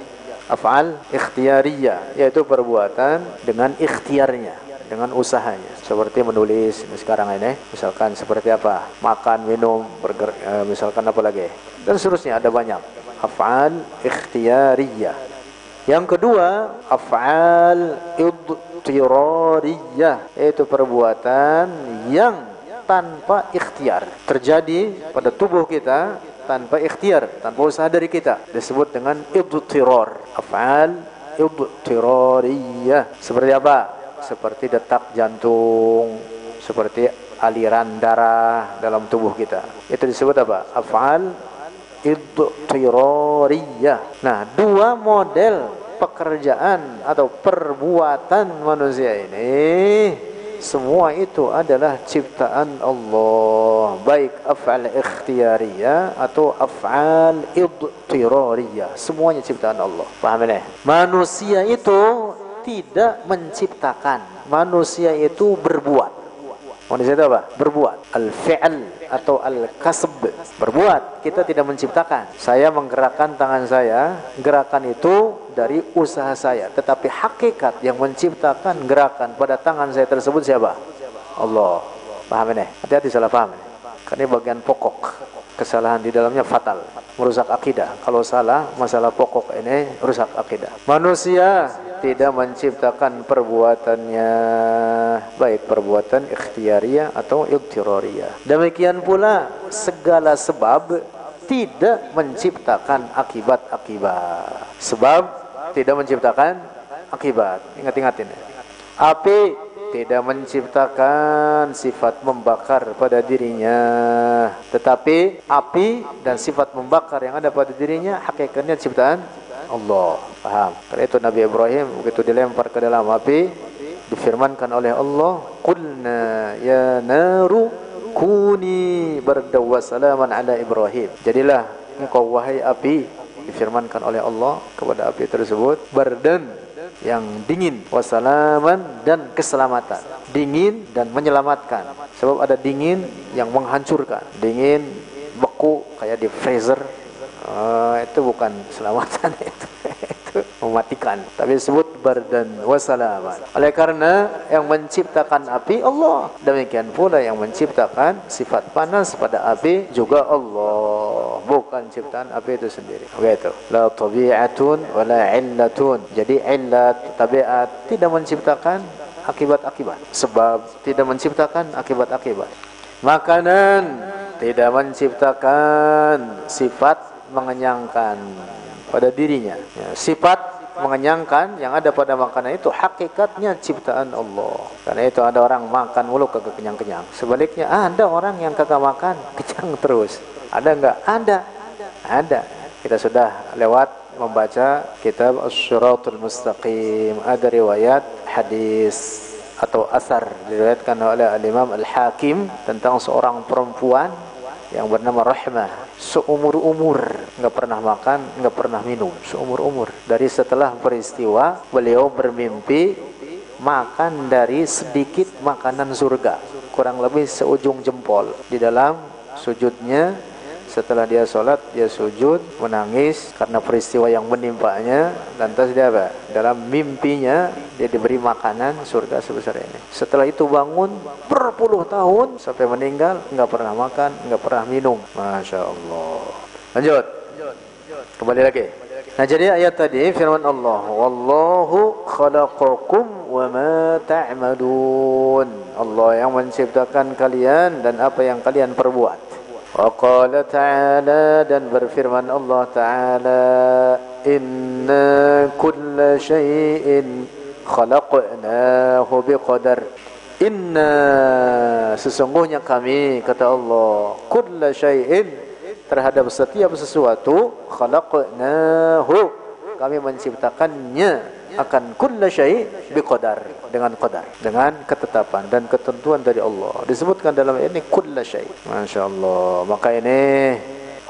Af'al ikhtiyariyah yaitu perbuatan dengan ikhtiarnya dengan usahanya. Seperti menulis sekarang ini misalkan seperti apa? Makan minum uh, misalkan apa lagi? Dan seterusnya ada banyak. Af'al ikhtiyariyah yang kedua af'al idtirariyah. Yaitu perbuatan yang tanpa ikhtiar. Terjadi pada tubuh kita tanpa ikhtiar tanpa usaha dari kita. Disebut dengan idtirar af'al idtirariyah. Seperti apa seperti detak jantung, seperti aliran darah dalam tubuh kita. Itu disebut apa? Af'al idtirariyah. Nah, dua model pekerjaan atau perbuatan manusia ini semua itu adalah ciptaan Allah baik af'al ikhtiyariyah atau af'al idtirariyah semuanya ciptaan Allah paham ini manusia itu tidak menciptakan. Manusia itu berbuat. Manusia itu apa? Berbuat. Al-fi'al atau al-kasb. Berbuat. Kita tidak menciptakan. Saya menggerakkan tangan saya. Gerakan itu dari usaha saya. Tetapi hakikat yang menciptakan gerakan pada tangan saya tersebut siapa? Allah. Paham ini? Hati-hati salah paham ini. Karena ini bagian pokok. Kesalahan di dalamnya fatal merusak akidah. Kalau salah, masalah pokok ini rusak akidah. Manusia tidak menciptakan perbuatannya baik perbuatan ikhtiariyah atau iktirariyah. Demikian pula segala sebab tidak menciptakan akibat-akibat. Sebab tidak menciptakan akibat. Ingat-ingat ini. Api tidak menciptakan sifat membakar pada dirinya. Tetapi api dan sifat membakar yang ada pada dirinya hakikatnya ciptaan Allah. Paham karena itu Nabi Ibrahim begitu dilempar ke dalam api difirmankan oleh Allah qulna ya naru kuni bardaw wa salaman ala Ibrahim. Jadilah engkau wahai api difirmankan oleh Allah kepada api tersebut bardan yang dingin. Wasalaman dan keselamatan. Dingin dan menyelamatkan. Sebab ada dingin yang menghancurkan. Dingin beku kayak di freezer. Uh, itu bukan selamatan (laughs) itu mematikan. Tapi disebut bardan wasalaman oleh karena yang menciptakan api Allah. Demikian pula yang menciptakan sifat panas pada api juga Allah. Bukan ciptaan api itu sendiri. Begitu la tabi'atun wala illatun. Jadi illat tabiat tidak menciptakan akibat-akibat. Sebab tidak menciptakan akibat-akibat. Makanan tidak menciptakan sifat mengenyangkan pada dirinya. Ya, sifat mengenyangkan yang ada pada makanan itu hakikatnya ciptaan Allah. Karena itu ada orang makan mulu kagak kenyang-kenyang. Sebaliknya ada orang yang kagak makan (laughs) kenyang terus. Ada enggak? Ada. Ada. Kita sudah lewat membaca kitab Asy-Syiratul Mustaqim. Ada riwayat hadis atau asar diriwayatkan oleh Al-Imam Al-Hakim tentang seorang perempuan yang bernama Rahmah seumur umur nggak pernah makan nggak pernah minum. Seumur umur dari setelah peristiwa beliau bermimpi makan dari sedikit makanan surga. Kurang lebih seujung jempol di dalam sujudnya setelah dia sholat dia sujud menangis karena peristiwa yang menimpanya lantas dia apa? Dalam mimpinya dia diberi makanan surga sebesar ini. Setelah itu bangun berpuluh tahun sampai meninggal nggak pernah makan nggak pernah minum. Masya Allah. Lanjut. Kembali lagi. Nah jadi ayat tadi firman Allah Wallahu khalaqakum wa ma ta'malun. Allah yang menciptakan kalian dan apa yang kalian perbuat وقال تعالى dan berfirman Allah Ta'ala Inna kulla syai'in khalaqnahu biqadar Inna sesungguhnya kami kata Allah kulla syai'in terhadap setiap sesuatu khalaqnahu kami menciptakannya akan kulla syai' biqadar dengan qadar dengan ketetapan dan ketentuan dari Allah. Disebutkan dalam ini kulla syai' masyaallah maka ini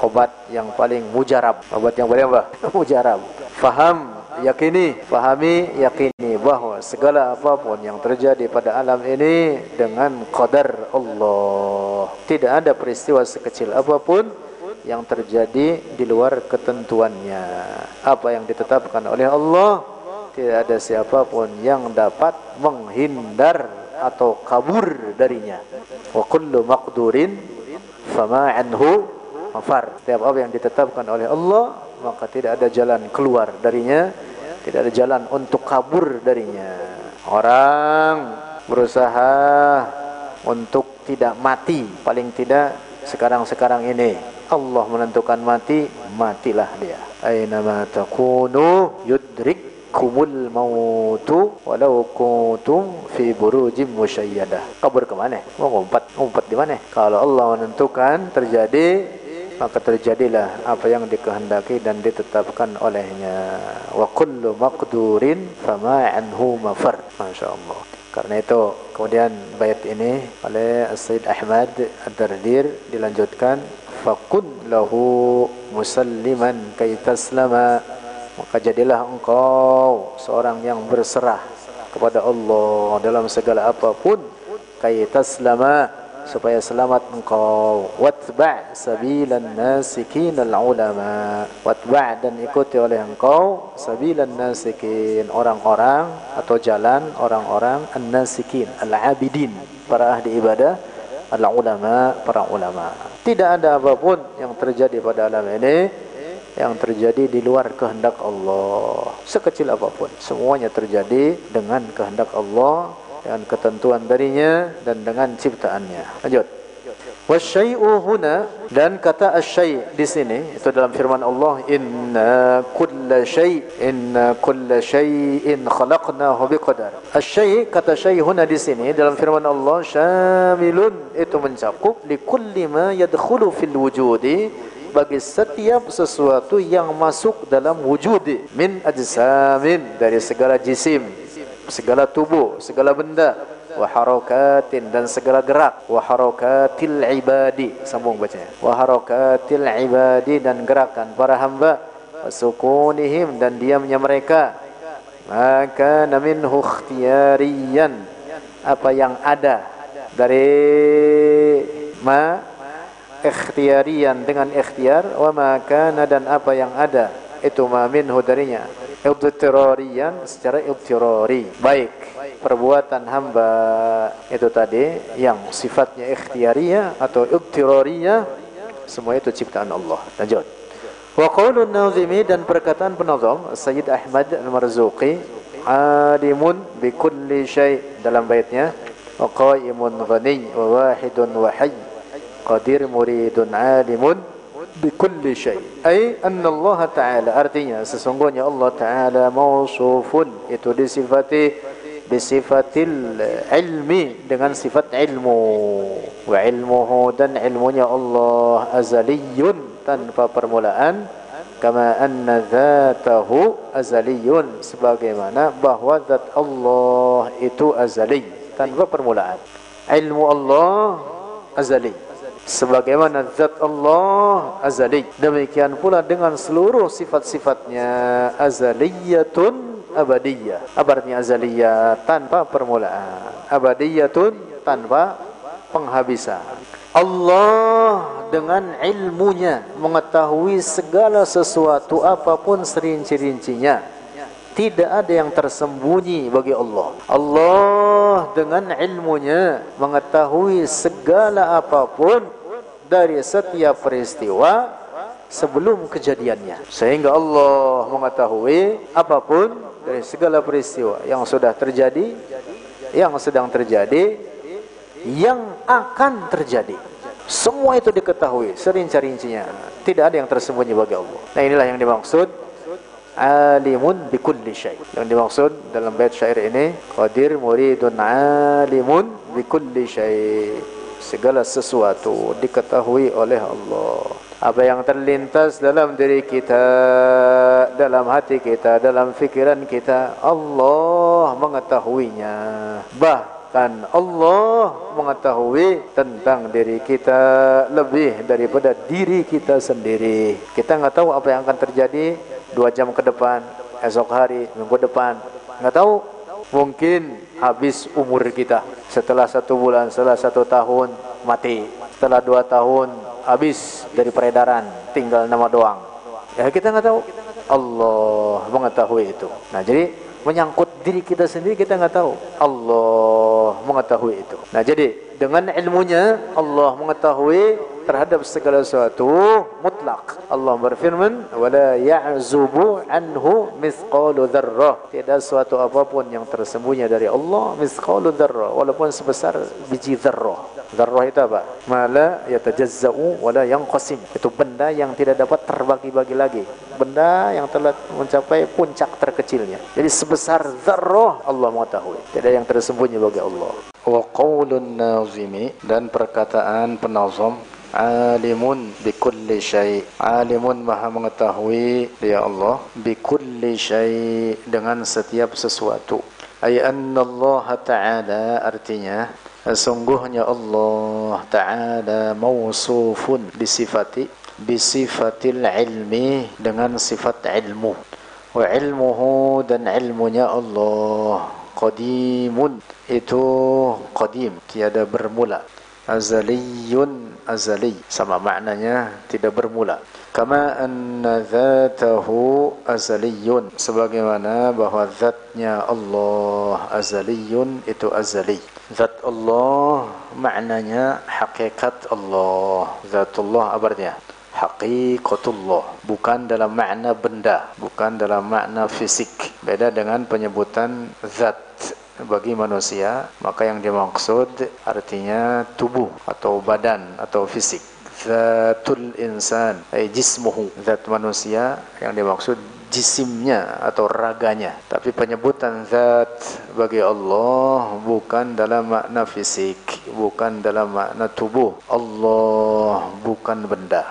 obat yang paling mujarab. Obat yang paling apa? (laughs) Mujarab. Faham yakini fahami yakini bahwa segala apa pun yang terjadi pada alam ini dengan qadar Allah. Tidak ada peristiwa sekecil apa pun yang terjadi di luar ketentuannya. Apa yang ditetapkan oleh Allah tidak ada siapa pun yang dapat menghindar atau kabur darinya. Wa kullu maqdurin fama anhu mafar. Setiap apa yang ditetapkan oleh Allah maka tidak ada jalan keluar darinya tidak ada jalan untuk kabur darinya. Orang berusaha untuk tidak mati paling tidak sekarang-sekarang ini. Allah menentukan mati matilah dia. Aina ma takunu yudrik kumul mautu walau kuntum fi burujim musyayyada. Kabur ke mana? Mau ngumpat, ngumpat di mana? Kalau Allah menentukan terjadi, maka terjadilah apa yang dikehendaki dan ditetapkan olehnya. Wa kullu maqdurin fama anhu mafar. Masya-Allah. Karena itu kemudian bait ini oleh Said Ahmad Ad-Dardir dilanjutkan fakun lahu musalliman kay taslama maka jadilah engkau seorang yang berserah kepada Allah dalam segala apa pun. Kay taslama supaya selamat engkau. Watba' sabilan nasikin al ulama watba' dan ikuti oleh engkau sabilan nasikin. Orang-orang atau jalan orang-orang an-nasikin al-abidin. Para ahli ibadah al ulama para ulama. Tidak ada apa pun yang terjadi pada alam ini yang terjadi di luar kehendak Allah. Sekecil apa pun semuanya terjadi dengan kehendak Allah dengan ketentuan darinya dan dengan ciptaannya. Lanjut. Wasyai'u huna dan kata asy di sini itu dalam firman Allah inna kulla syai' inna kulla syai'in khalaqnahu biqadar. Asy kata syai' huna di sini dalam firman Allah syamilun itu mencakup li kulli ma yadkhulu fil wujudi bagi setiap sesuatu yang masuk dalam wujud min ajsamin dari segala jisim segala tubuh segala benda wa harakatin dan segala gerak wa harakatil ibadi sambung bacanya wa harakatil ibadi dan gerakan para hamba sukunihim dan diamnya mereka. Maka minhu ikhtiyariyan apa yang ada dari ma ikhtiyarian dengan ikhtiar wa ma kana dan apa yang ada itu ma minhu darinya. Ibtirarian secara ibtirari. Baik perbuatan hamba itu tadi yang sifatnya ikhtiyariyah atau ibtirariyah semua itu ciptaan Allah. Lanjut. Wa qaulun nazimi dan perkataan penazam Sayyid Ahmad Al-Marzuqi alimun bi kulli syai dalam baitnya wa qaimun ghani wa wahidun wa hayy qadir muridun alimun bikulli syai. Ay anna Allah taala artinya sesungguhnya Allah taala mausufun itu disifati bisifatil ilmi dengan sifat ilmu. Wa ilmuhu dan ilmunya Allah azaliyun tanpa permulaan. Kama anna dzatahu azaliyun sebagaimana bahwa zat Allah itu azali tanpa permulaan. Ilmu Allah azali sebagaimana zat Allah azali. Demikian pula dengan seluruh sifat-sifatnya azaliyatun abadiyah. Abarnya azaliyah tanpa permulaan. Abadiyatun tanpa penghabisan. Allah dengan ilmunya mengetahui segala sesuatu apa pun serinci-rincinya tidak ada yang tersembunyi bagi Allah. Allah dengan ilmunya mengetahui segala apa pun dari setiap peristiwa sebelum kejadiannya. Sehingga Allah mengetahui apa pun dari segala peristiwa yang sudah terjadi, yang sedang terjadi, yang akan terjadi. Semua itu diketahui serinci-rincinya. Tidak ada yang tersembunyi bagi Allah. Nah inilah yang dimaksud alimun bi kulli syai. Yang dimaksud dalam bait syair ini qadir muridun alimun bi kulli syai. Segala sesuatu diketahui oleh Allah. Apa yang terlintas dalam diri kita, dalam hati kita, dalam fikiran kita, Allah mengetahuinya. Bahkan Allah mengetahui tentang diri kita lebih daripada diri kita sendiri. Kita nggak tahu apa yang akan terjadi dua jam ke depan, esok hari, minggu depan, nggak tahu. Mungkin habis umur kita setelah satu bulan, setelah satu tahun mati, setelah dua tahun habis dari peredaran, tinggal nama doang. Ya kita nggak tahu. Allah mengetahui itu. Nah jadi menyangkut diri kita sendiri kita nggak tahu. Allah mengetahui itu. Nah jadi dengan ilmunya Allah mengetahui terhadap segala sesuatu mutlak. Allah berfirman, "Wala ya'zubu anhu mithqalu dzarrah." Tidak sesuatu apa pun yang tersembunyi dari Allah mithqalu dzarrah, walaupun sebesar biji dzarrah. Dzarrah itu apa? Mala yatajazza'u wala yanqasim. Itu benda yang tidak dapat terbagi-bagi lagi. Benda yang telah mencapai puncak terkecilnya. Jadi sebesar dzarrah Allah mengetahui. Tidak yang tersembunyi bagi Allah. Wa qaulun nazimi dan perkataan penazam alimun bikulli syai. Alimun maha mengetahui dia Allah bikulli syai dengan setiap sesuatu. Ay anna Allah taala artinya sungguhnya Allah taala mausufun bisifati bisifatil ilmi dengan sifat ilmu. Wa ilmuhu dan ilmunya Allah qadimun. Itu qadim tiada bermula azaliyun azali. Sama maknanya tidak bermula. Kama anna dzatahu azaliyun. Sebagaimana bahwa zatnya Allah azaliyun itu azali. Zat Allah maknanya hakikat Allah. Zatullah apa artinya? Haqiqatullah. Bukan dalam makna benda. Bukan dalam makna fisik. Beda dengan penyebutan zat bagi manusia maka yang dimaksud artinya tubuh atau badan atau fisik. Zatul insan ay jismuhu. Zat manusia yang dimaksud jisimnya atau raganya. Tapi penyebutan zat bagi Allah bukan dalam makna fisik bukan dalam makna tubuh. Allah bukan benda.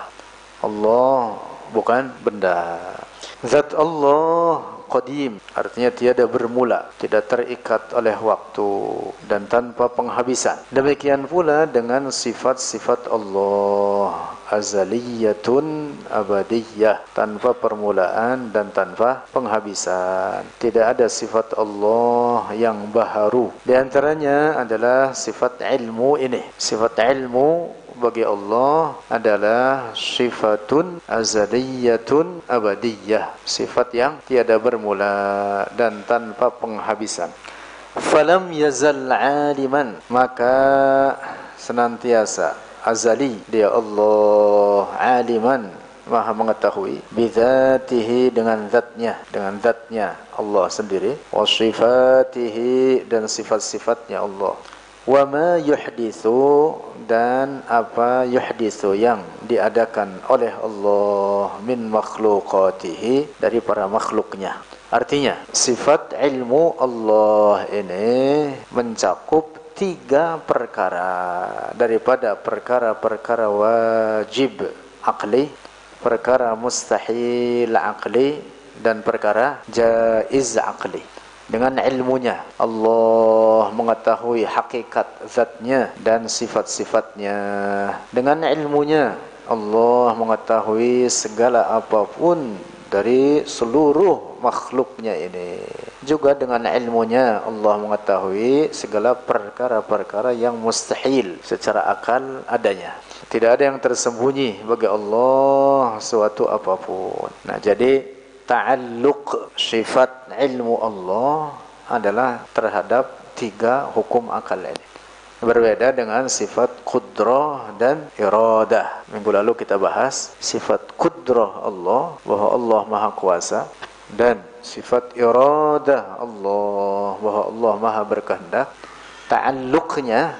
Allah bukan benda. Zat Allah qadim. Artinya tiada bermula tidak terikat oleh waktu dan tanpa penghabisan. Demikian pula dengan sifat-sifat Allah azaliyatun abadiyah. Tanpa permulaan dan tanpa penghabisan. Tidak ada sifat Allah yang baharu. Di antaranya adalah sifat ilmu ini. Sifat ilmu bagi Allah adalah sifatun azaliyatun abadiyah. Sifat yang tiada bermula dan tanpa penghabisan. Falam yazal aliman. Maka senantiasa azali dia Allah aliman maha mengetahui. Bidzatihi dengan zatnya dengan zatnya Allah sendiri. Wa sifatihi dan sifat-sifatnya Allah. Wa ma yuhdithu dan apa yuhdithu yang diadakan oleh Allah min makhluqatihi dari para makhluknya. Artinya sifat ilmu Allah ini mencakup tiga perkara daripada perkara-perkara wajib akli perkara mustahil akli dan perkara jaiz akli dengan ilmunya Allah mengetahui hakikat zatnya dan sifat-sifatnya. Dengan ilmunya Allah mengetahui segala apa pun dari seluruh makhluknya ini. Juga dengan ilmunya Allah mengetahui segala perkara-perkara yang mustahil secara akal adanya. Tidak ada yang tersembunyi bagi Allah suatu apa pun. Nah jadi ta'alluq sifat ilmu Allah adalah terhadap tiga hukum akal ini. Berbeda dengan sifat kudrah dan iradah. Minggu lalu kita bahas sifat kudrah Allah, bahwa Allah Maha Kuasa dan sifat iradah Allah, bahwa Allah Maha Berkehendak. Ta'alluqnya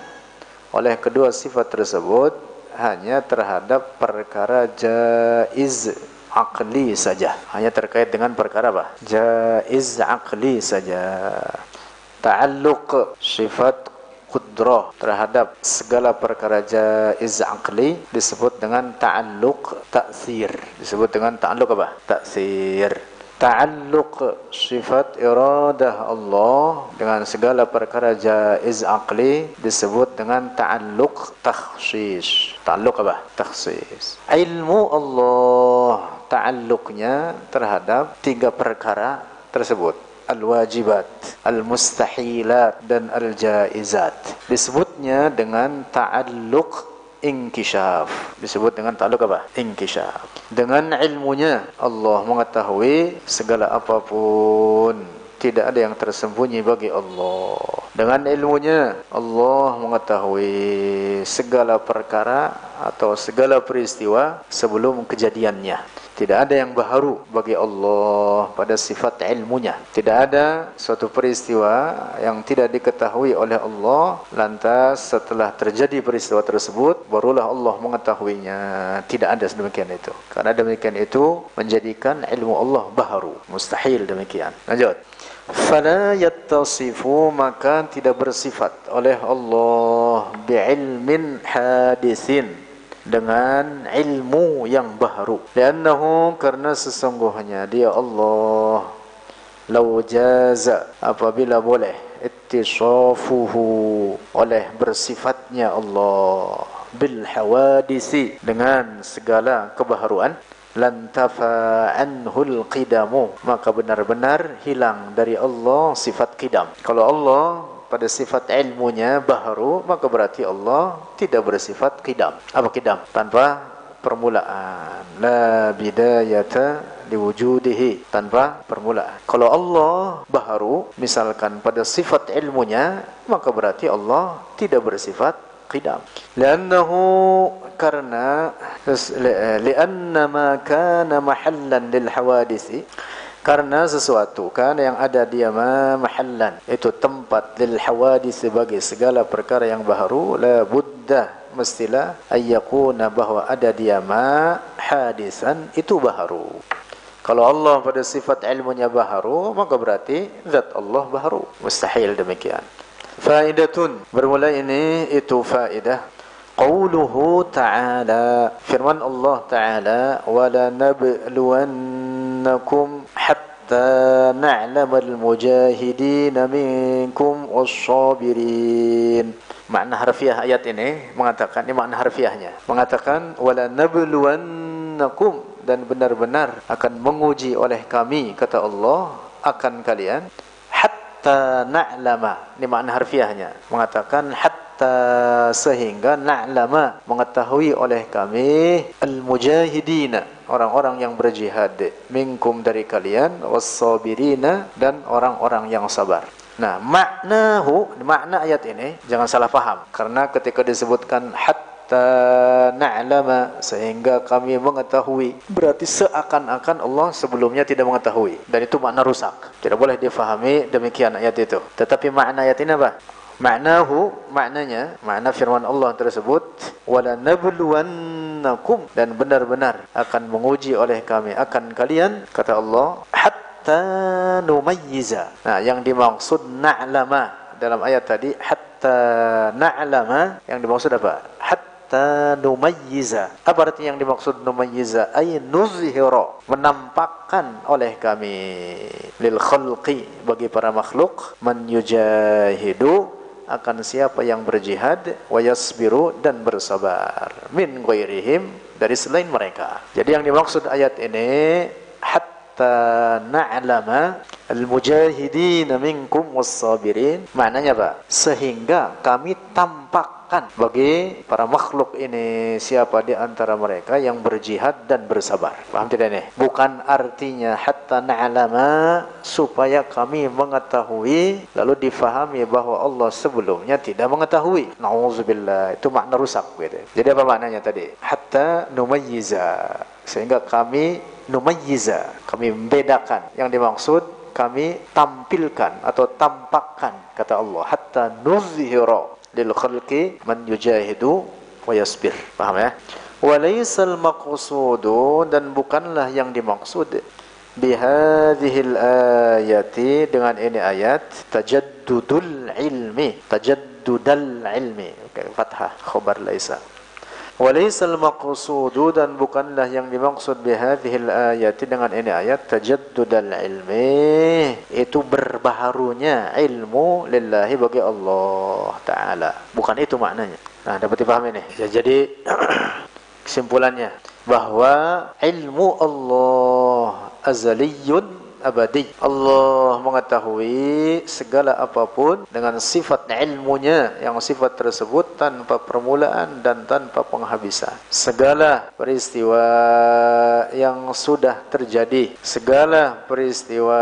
oleh kedua sifat tersebut hanya terhadap perkara jaiz akli saja. Hanya terkait dengan perkara apa? Jaiz akli saja. Ta'alluq sifat kudrah terhadap segala perkara jaiz akli disebut dengan ta'alluq ta'thir. Disebut dengan ta'alluq apa? Ta'thir. Ta'alluq sifat iradah Allah dengan segala perkara jaiz akli disebut dengan ta'alluq takhsis. Ta'alluq apa? Takhsis. Ilmu Allah ta'alluqnya terhadap tiga perkara tersebut al-wajibat, al-mustahilat dan al-jaizat. Disebutnya dengan ta'alluq inkishaf. Disebut dengan ta'alluq apa? Inkishaf. Dengan ilmunya Allah mengetahui segala apa pun tidak ada yang tersembunyi bagi Allah. Dengan ilmunya Allah mengetahui segala perkara atau segala peristiwa sebelum kejadiannya. Tidak ada yang baharu bagi Allah pada sifat ilmunya. Tidak ada suatu peristiwa yang tidak diketahui oleh Allah. Lantas setelah terjadi peristiwa tersebut, barulah Allah mengetahuinya. Tidak ada sedemikian itu. Karena demikian itu menjadikan ilmu Allah baharu. Mustahil demikian. Lanjut. Fala yattasifu maka tidak bersifat oleh Allah bi'ilmin hadisin dengan ilmu yang baru. Liannahu karena sesungguhnya dia Allah. Lau jaza apabila boleh ittisafuhu oleh bersifatnya Allah. Bil hawadisi dengan segala kebaharuan. Lantafa anhul qidamu. Maka benar-benar hilang dari Allah sifat qidam. Kalau Allah pada sifat ilmunya baharu maka berarti Allah tidak bersifat kidam apa kidam tanpa permulaan. La bidayata liwujudihi. Tanpa permulaan. Kalau Allah baharu misalkan pada sifat ilmunya maka berarti Allah tidak bersifat qidam. Li'annahu karena li'anna ma kana mahallan lil hawadisi karena sesuatu kan yang ada dia ma mahallan. Itu tempat lil hawadis sebagai segala perkara yang baru. La buddha mestilah ayyakuna bahwa ada dia ma hadisan itu baru. Kalau Allah pada sifat ilmunya baharu maka berarti zat Allah baharu mustahil demikian. Faidatun. Bermula ini itu faidah qauluhu ta'ala. Firman Allah ta'ala wala nabluwannakum hatta na'lamal mujahidin minkum was-sabirin. Makna harfiah ayat ini mengatakan ini makna harfiahnya. Mengatakan wala nabluwannakum dan benar-benar akan menguji oleh kami kata Allah akan kalian hatta na'lama. Ini makna harfiahnya. Mengatakan hatta sehingga na'lama mengetahui oleh kami al-mujahidina orang-orang yang berjihad minkum dari kalian was-sabirina dan orang-orang yang sabar. Nah, maknahu, makna ayat ini jangan salah paham karena ketika disebutkan hatta hatta na'lama sehingga kami mengetahui berarti seakan-akan Allah sebelumnya tidak mengetahui. Dan itu makna rusak. Tidak boleh difahami demikian ayat itu. Tetapi makna ayat ini apa maknahu maknanya makna firman Allah tersebut wala nabluwannakum dan benar-benar akan menguji oleh kami akan kalian kata Allah hatta numayyiza nah yang dimaksud na'lama dalam ayat tadi hatta na'lama yang dimaksud apa hatta numayyiza. Apa arti yang dimaksud numayyiza? Ay nuzhira, menampakkan oleh kami lil khalqi bagi para makhluk man yujahidu akan siapa yang berjihad wa yasbiru dan bersabar min ghairihim dari selain mereka. Jadi yang dimaksud ayat ini hatta na'lama al-mujahidin minkum was-sabirin maknanya apa? Sehingga kami tampak menyatakan bagi para makhluk ini siapa di antara mereka yang berjihad dan bersabar. Paham tidak ini? Bukan artinya hatta na'lama supaya kami mengetahui lalu difahami bahwa Allah sebelumnya tidak mengetahui. Nauzubillah. Itu makna rusak gitu. Jadi apa maknanya tadi? Hatta numayyiza. Sehingga kami numayyiza. Kami membedakan. Yang dimaksud kami tampilkan atau tampakkan kata Allah hatta nuzhira lil khalqi man yujahidu wa yasbir. Paham ya? Walaisal maqsudu dan bukanlah yang dimaksud bihadhil ayati dengan ini ayat tajaddudul ilmi tajaddudal ilmi okay, fathah khabar laisa Walaisal maqsudu dan bukanlah yang dimaksud bihadhil ayati dengan ini ayat tajaddudal ilmi itu berbaharunya ilmu lillahi bagi Allah taala. Bukan itu maknanya. Nah, dapat dipahami nih. Ya, jadi (clears throat) kesimpulannya bahwa ilmu Allah azaliyun abadi. Allah mengetahui segala apa pun dengan sifat ilmunya yang sifat tersebut tanpa permulaan dan tanpa penghabisan. Segala peristiwa yang sudah terjadi, segala peristiwa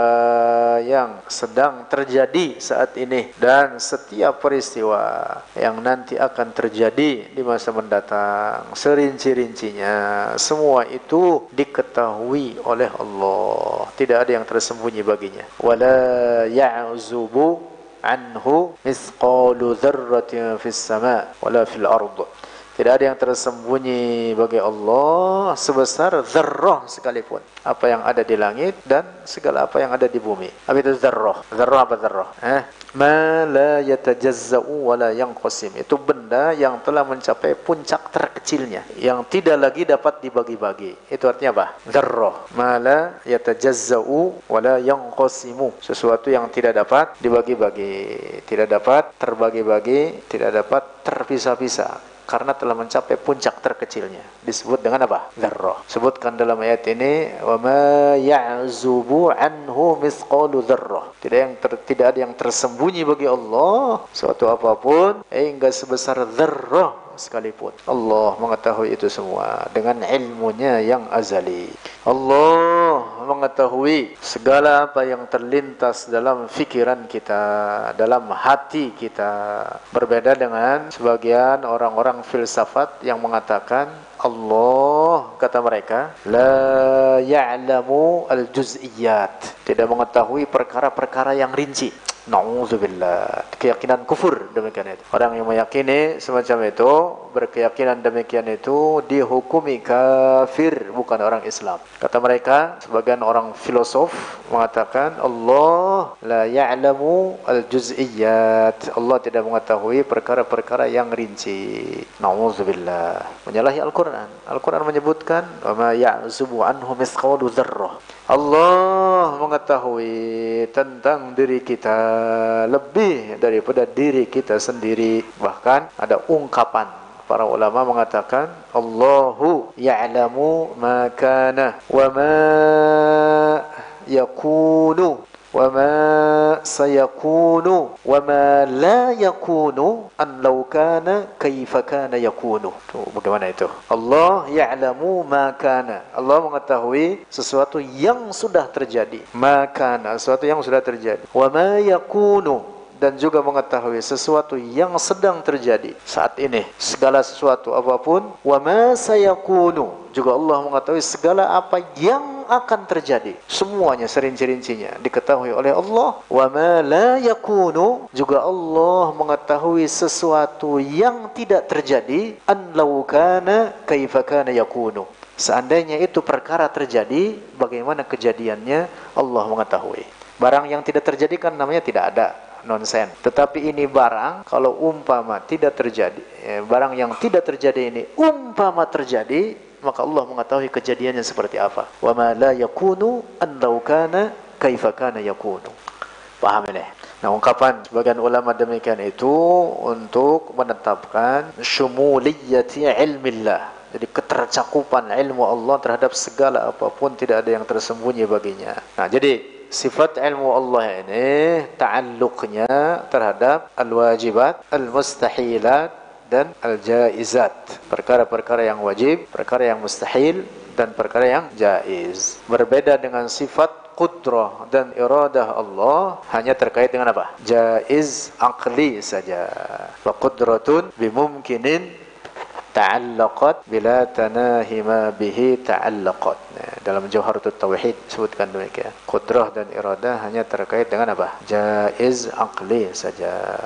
yang sedang terjadi saat ini dan setiap peristiwa yang nanti akan terjadi di masa mendatang serinci-rincinya semua itu diketahui oleh Allah. Tidak ada yang tersembunyi baginya wala ya'zubu anhu mithqalu dzarratin fis sama wala fil ard tidak ada yang tersembunyi bagi Allah sebesar zarrah sekalipun apa yang ada di langit dan segala apa yang ada di bumi. Apa itu zarrah? Zarrah apa zarrah? Eh? Ma la yatajazza'u wa la yanqasim. Itu benda yang telah mencapai puncak terkecilnya yang tidak lagi dapat dibagi-bagi. Itu artinya apa? Zarrah. Ma la yatajazza'u wa la yanqasimu. Sesuatu yang tidak dapat dibagi-bagi, tidak dapat terbagi-bagi, tidak dapat terpisah-pisah karena telah mencapai puncak terkecilnya. Disebut dengan apa? Dzarrah. Sebutkan dalam ayat ini, "Wa ma ya'zubu anhu mithqalu dzarrah." Tidak yang ter, tidak ada yang tersembunyi bagi Allah suatu apa pun hingga sebesar dzarrah sekalipun. Allah mengetahui itu semua dengan ilmunya yang azali. Allah mengetahui segala apa yang terlintas dalam fikiran kita, dalam hati kita. Berbeda dengan sebagian orang-orang filsafat yang mengatakan Allah kata mereka la ya'lamu al-juz'iyat tidak mengetahui perkara-perkara yang rinci Nauzubillah. Keyakinan kufur demikian itu. Orang yang meyakini semacam itu, berkeyakinan demikian itu dihukumi kafir, bukan orang Islam. Kata mereka, sebagian orang filosof mengatakan Allah la ya'lamu al-juz'iyat. Allah tidak mengetahui perkara-perkara yang rinci. Nauzubillah. Menyalahi Al-Qur'an. Al-Qur'an menyebutkan, "Wa ma ya'zubu anhu mithqalu dzarrah." Allah mengetahui tentang diri kita lebih daripada diri kita sendiri. Bahkan ada ungkapan para ulama mengatakan Allahu ya'lamu ma kana wa ma yakunu وما سيكون وما لا يكون أن لو كان كيف كان يكون bagaimana itu Allah ya'lamu ma kana Allah mengetahui sesuatu yang sudah terjadi ma kana sesuatu yang sudah terjadi wa ma yakunu dan juga mengetahui sesuatu yang sedang terjadi saat ini. Segala sesuatu apa pun wa ma sayakunu. Juga Allah mengetahui segala apa yang akan terjadi. Semuanya serinci-rincinya diketahui oleh Allah. Wa ma la yakunu. Juga Allah mengetahui sesuatu yang tidak terjadi. An law kana kaifa kana yakunu. Seandainya itu perkara terjadi bagaimana kejadiannya? Allah mengetahui. Barang yang tidak terjadi kan namanya tidak ada nonsen. Tetapi ini barang kalau umpama tidak terjadi, eh, barang yang tidak terjadi ini umpama terjadi, maka Allah mengetahui kejadiannya seperti apa. Wa ma la yakunu an law kana kaifa kana yakunu. Paham ini? Nah, ungkapan sebagian ulama demikian itu untuk menetapkan syumuliyati ilmillah. Jadi ketercakupan ilmu Allah terhadap segala apa pun tidak ada yang tersembunyi baginya. Nah, jadi sifat ilmu Allah ini ta'alluqnya terhadap al-wajibat, al-mustahilat dan al-jaizat. Perkara-perkara yang wajib, perkara yang mustahil dan perkara yang jaiz. Berbeda dengan sifat qudrah dan iradah Allah hanya terkait dengan apa? Jaiz aqli saja. Wa qudratun bimumkinin ta'allaqat bila tanahima bihi ta'allaqat. Nah, dalam Jauharatul Tauhid sebutkan demikian. Qudrah dan iradah hanya terkait dengan apa? Jaiz aqli saja.